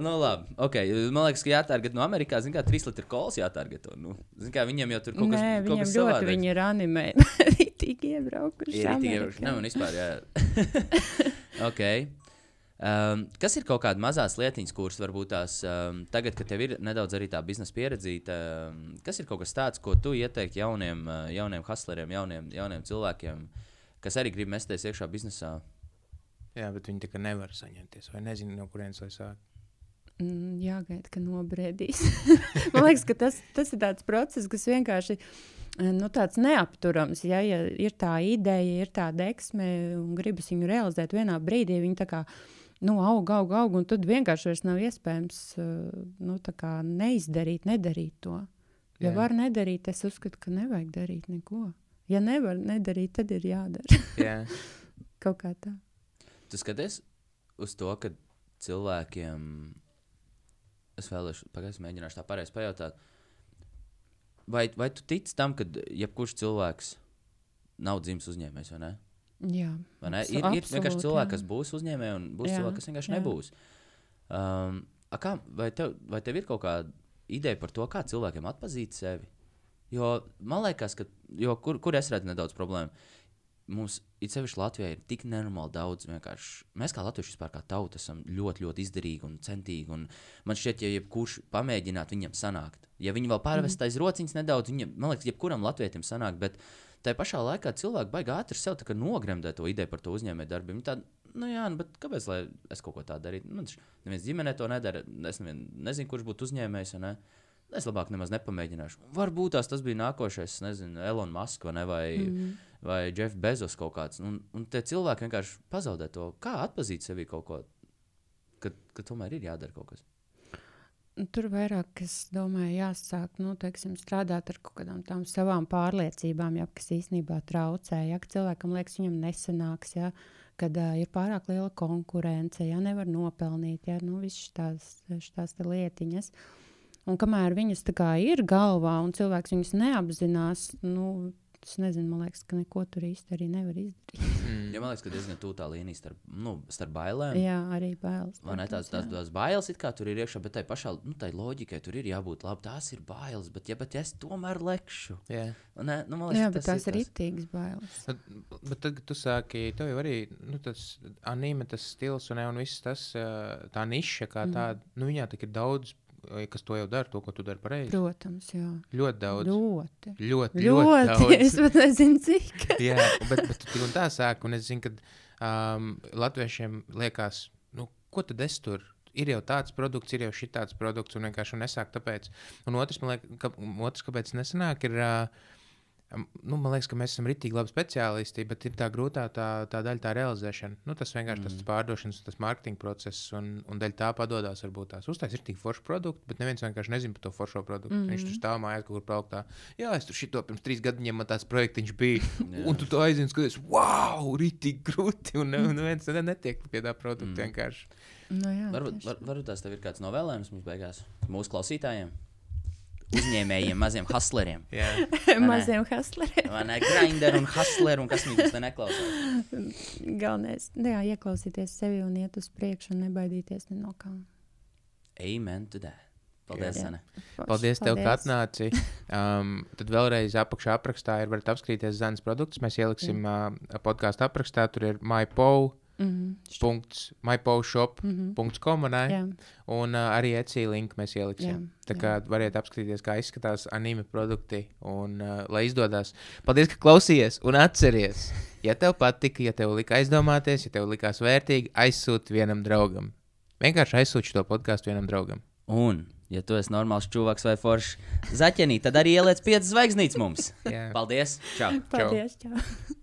nu, labi. Okay. Man liekas, ka jātārget no Amerikas. Zinu, kā 3 litru kolas jātārgeto. Nu, zinu, kā viņiem jau tur kaut kas viņam kas ļoti savādāks. viņi ir animēti. Tik iebraukuši. Ir tikai Amerikā. ne, un vispār, jā. okay. Um, kas ir kaut kāda mazās lietiņas, kuras varbūt tās um, tagad, kad tev ir nedaudz arī tā biznesa pieredzīta, um, kas ir kaut kas tāds, ko tu ieteiktu jauniem, uh, jauniem hustleriem, jauniem, jauniem cilvēkiem, kas arī grib mesties iekšā biznesā? Jā, bet viņi tā kā nevar saņemties. Vai nezinu, no kurienes lai sāk. Mm, Jāgaida, ka nobriedīs. Man liekas, ka tas, tas ir tāds process, kas vienkārši eh, nu, tāds neapturams. Ja, ja ir tā ideja, ir tā deksme un gribas viņu realizēt vienā brīdī, viņi tā kā nu, aug, aug, aug, un tad vienkārši vairs nav iespējams eh, nu, neizdarīt, nedarīt to. Ja Jā. var nedarīt, es uzskatu, ka nevajag darīt neko. Ja nevar nedarīt, tad ir jādara Jā, kaut kā tā. Tu skaties uz to, ka cilvēkiem, es vēlēšu, pagaidzi, mēģināšu tā pareizi pajautāt, vai, vai tu tici tam, ka jebkurš cilvēks nav dzimis uzņēmējs vai ne? Jā, Vai ne? Ir, ir vienkārši cilvēki, jā. kas būs uzņēmēji, un būs Jā, cilvēki, kas vienkārši jā. nebūs. Um, a kā, vai, tev, vai tev ir kaut kāda ideja par to, kā cilvēkiem atpazīt sevi? Jo man liekas, ka jo, kur, kur es redzu nedaudz problēmu. Mums, it sevišķi Latvijā, ir tik nenormāli daudz. Vienkārši. Mēs kā latvieši vispār kā tauta esam ļoti, ļoti izdarīgi un centīgi. Un man šķiet, ja jebkurš pamēģinātu viņam sanākt, ja viņi vēl pārvest aiz rociņas nedaudz, viņam, man liekas, jebkuram latvietim sanāk. Bet tā pašā laikā cilvēki baigā ātri sev nogremdē to ideju par to uzņēmēju darbību. Viņi tādi, Nu, jā, nu, bet kāpēc lai es kaut ko tādu darītu? Man taču neviens ģimenē to nedara. Es nevien, nezinu, kurš būtu uzņēmējs. Ne? Es labāk nemaz nepamēģināšu. Varbūt tās tas bija nākošais, nezinu, Elon Musk vai, vai, mm. Vai Jeff Bezos kaut kāds. Un, un tie cilvēki vienkārši pazaudē to. Kā atpazīt sevi kaut ko, ka, ka tomēr ir jādara kaut kas. Tur vairāk, es domāju, jāsāk nu, teiksim, strādāt ar kaut kādām tām savām pārliecībām, ja, kas īstenībā traucē. Ja ka cilvēkam liekas, viņam nesanāks, ja, kad uh, ir pārāk liela konkurence, ja nevar nopelnīt, ja nu, visas tās, tās lietiņas. Un kamēr viņas ir galvā un cilvēks viņas neapzinās, nu, es nezinu, man liekas, ka neko tur īsti arī nevar izdarīt. Mm. Ja man liekas, ka diezgan tuvu tā līnija starp, nu, starp bailēm. Jā, arī bailes. Man ne tās, tās, tās bailes, it kā tur ir iekšā, bet tai pašā nu, tai loģikai tur ir jābūt labi. Tās ir bailes, bet, ja, bet ja es tomēr lekšu. Jā. Ne, nu, man liekas, Jā, bet tās ir tas- rītīgas bailes. Bet, bet tad, kad tu sāki, tev jau arī nu, tas anime, tas stils un, un viss tas, ā, tā niša, kā Mhm. tāda, nu, viņā tik ir daudz, kas to jau dara, to, ko tu dari pareizi. Protams, jā. Ļoti daudz. Ļoti. Ļoti, ļoti, Ļoti. Es pat nezinu, cik. Jā, bet, bet tu un tā sāki, un es zinu, ka um, latviešiem liekas, nu, ko tad es tur? Ir jau tāds produkts, ir jau šī tāds produkts, un vienkārši nesāk tāpēc. Un otrs, man liekas, ka, otrs kāpēc nesanāk, ir, uh, nu, man liekas, ka mēs esam ritīgi labi speciālisti, bet ir tā grūtā tā, tā daļa, tā realizēšana. Nu, tas vienkārši mm. tas pārdošanas, tas mārketinga process, un, un daļa tā padodas varbūt tās uztaisīt ir tik forši produkti, bet neviens vienkārši nezina par to foršo produktu. Mm. Viņš tur stāv mājās kaut kur plauktā. Jā, es tur šito pirms trīs gadiem man tāds projektiņš bija. un tu to aizjūti, skaties, wow, ritīgi grūti. Un ne- neviens ne, netiek pie tā produkta mm. vienkārši. Nu, jā, Varbūt, var, varbūt tās tev ir kāds novēlējums mums beigās, mūsu klausītājiem, uzņēmējiem, maziem hustleriem. Maziem hustleriem. Vai ne? Grinderi un hustleri, un kas viņus te neklausās. Galvenais, nu jā, ieklausīties sevi un iet uz priekšu un nebaidīties ne no kā. Amen to that. Paldies, Jā. Sane. Paldies, tev, ka atnāci. Um, tad vēlreiz apakšā aprakstā ir varat apskatīties Zanas produktus. Mēs ieliksim uh, podkāstu aprakstā. Tur ir mypo. Mhm. Punkts, myposhop.com mm Jā, -hmm. un uh, arī ECI linku mēs ieliksim. Jā, Tā jā. kā variet apskatīties, kā izskatās anime produkti un uh, lai izdodas. Paldies, ka klausījies un atceries. Ja tev patika, ja tev lika aizdomāties, ja tev likās vērtīgi, aizsūti vienam draugam. Vienkārši aizsūti šo podkāstu vienam draugam. Un, Ja tu esi normāls čūvaks vai foršs zaķenī, tad arī ieliec piecas zvaigznītes mums. Jā. Paldies! Čau! Paldies! Čau.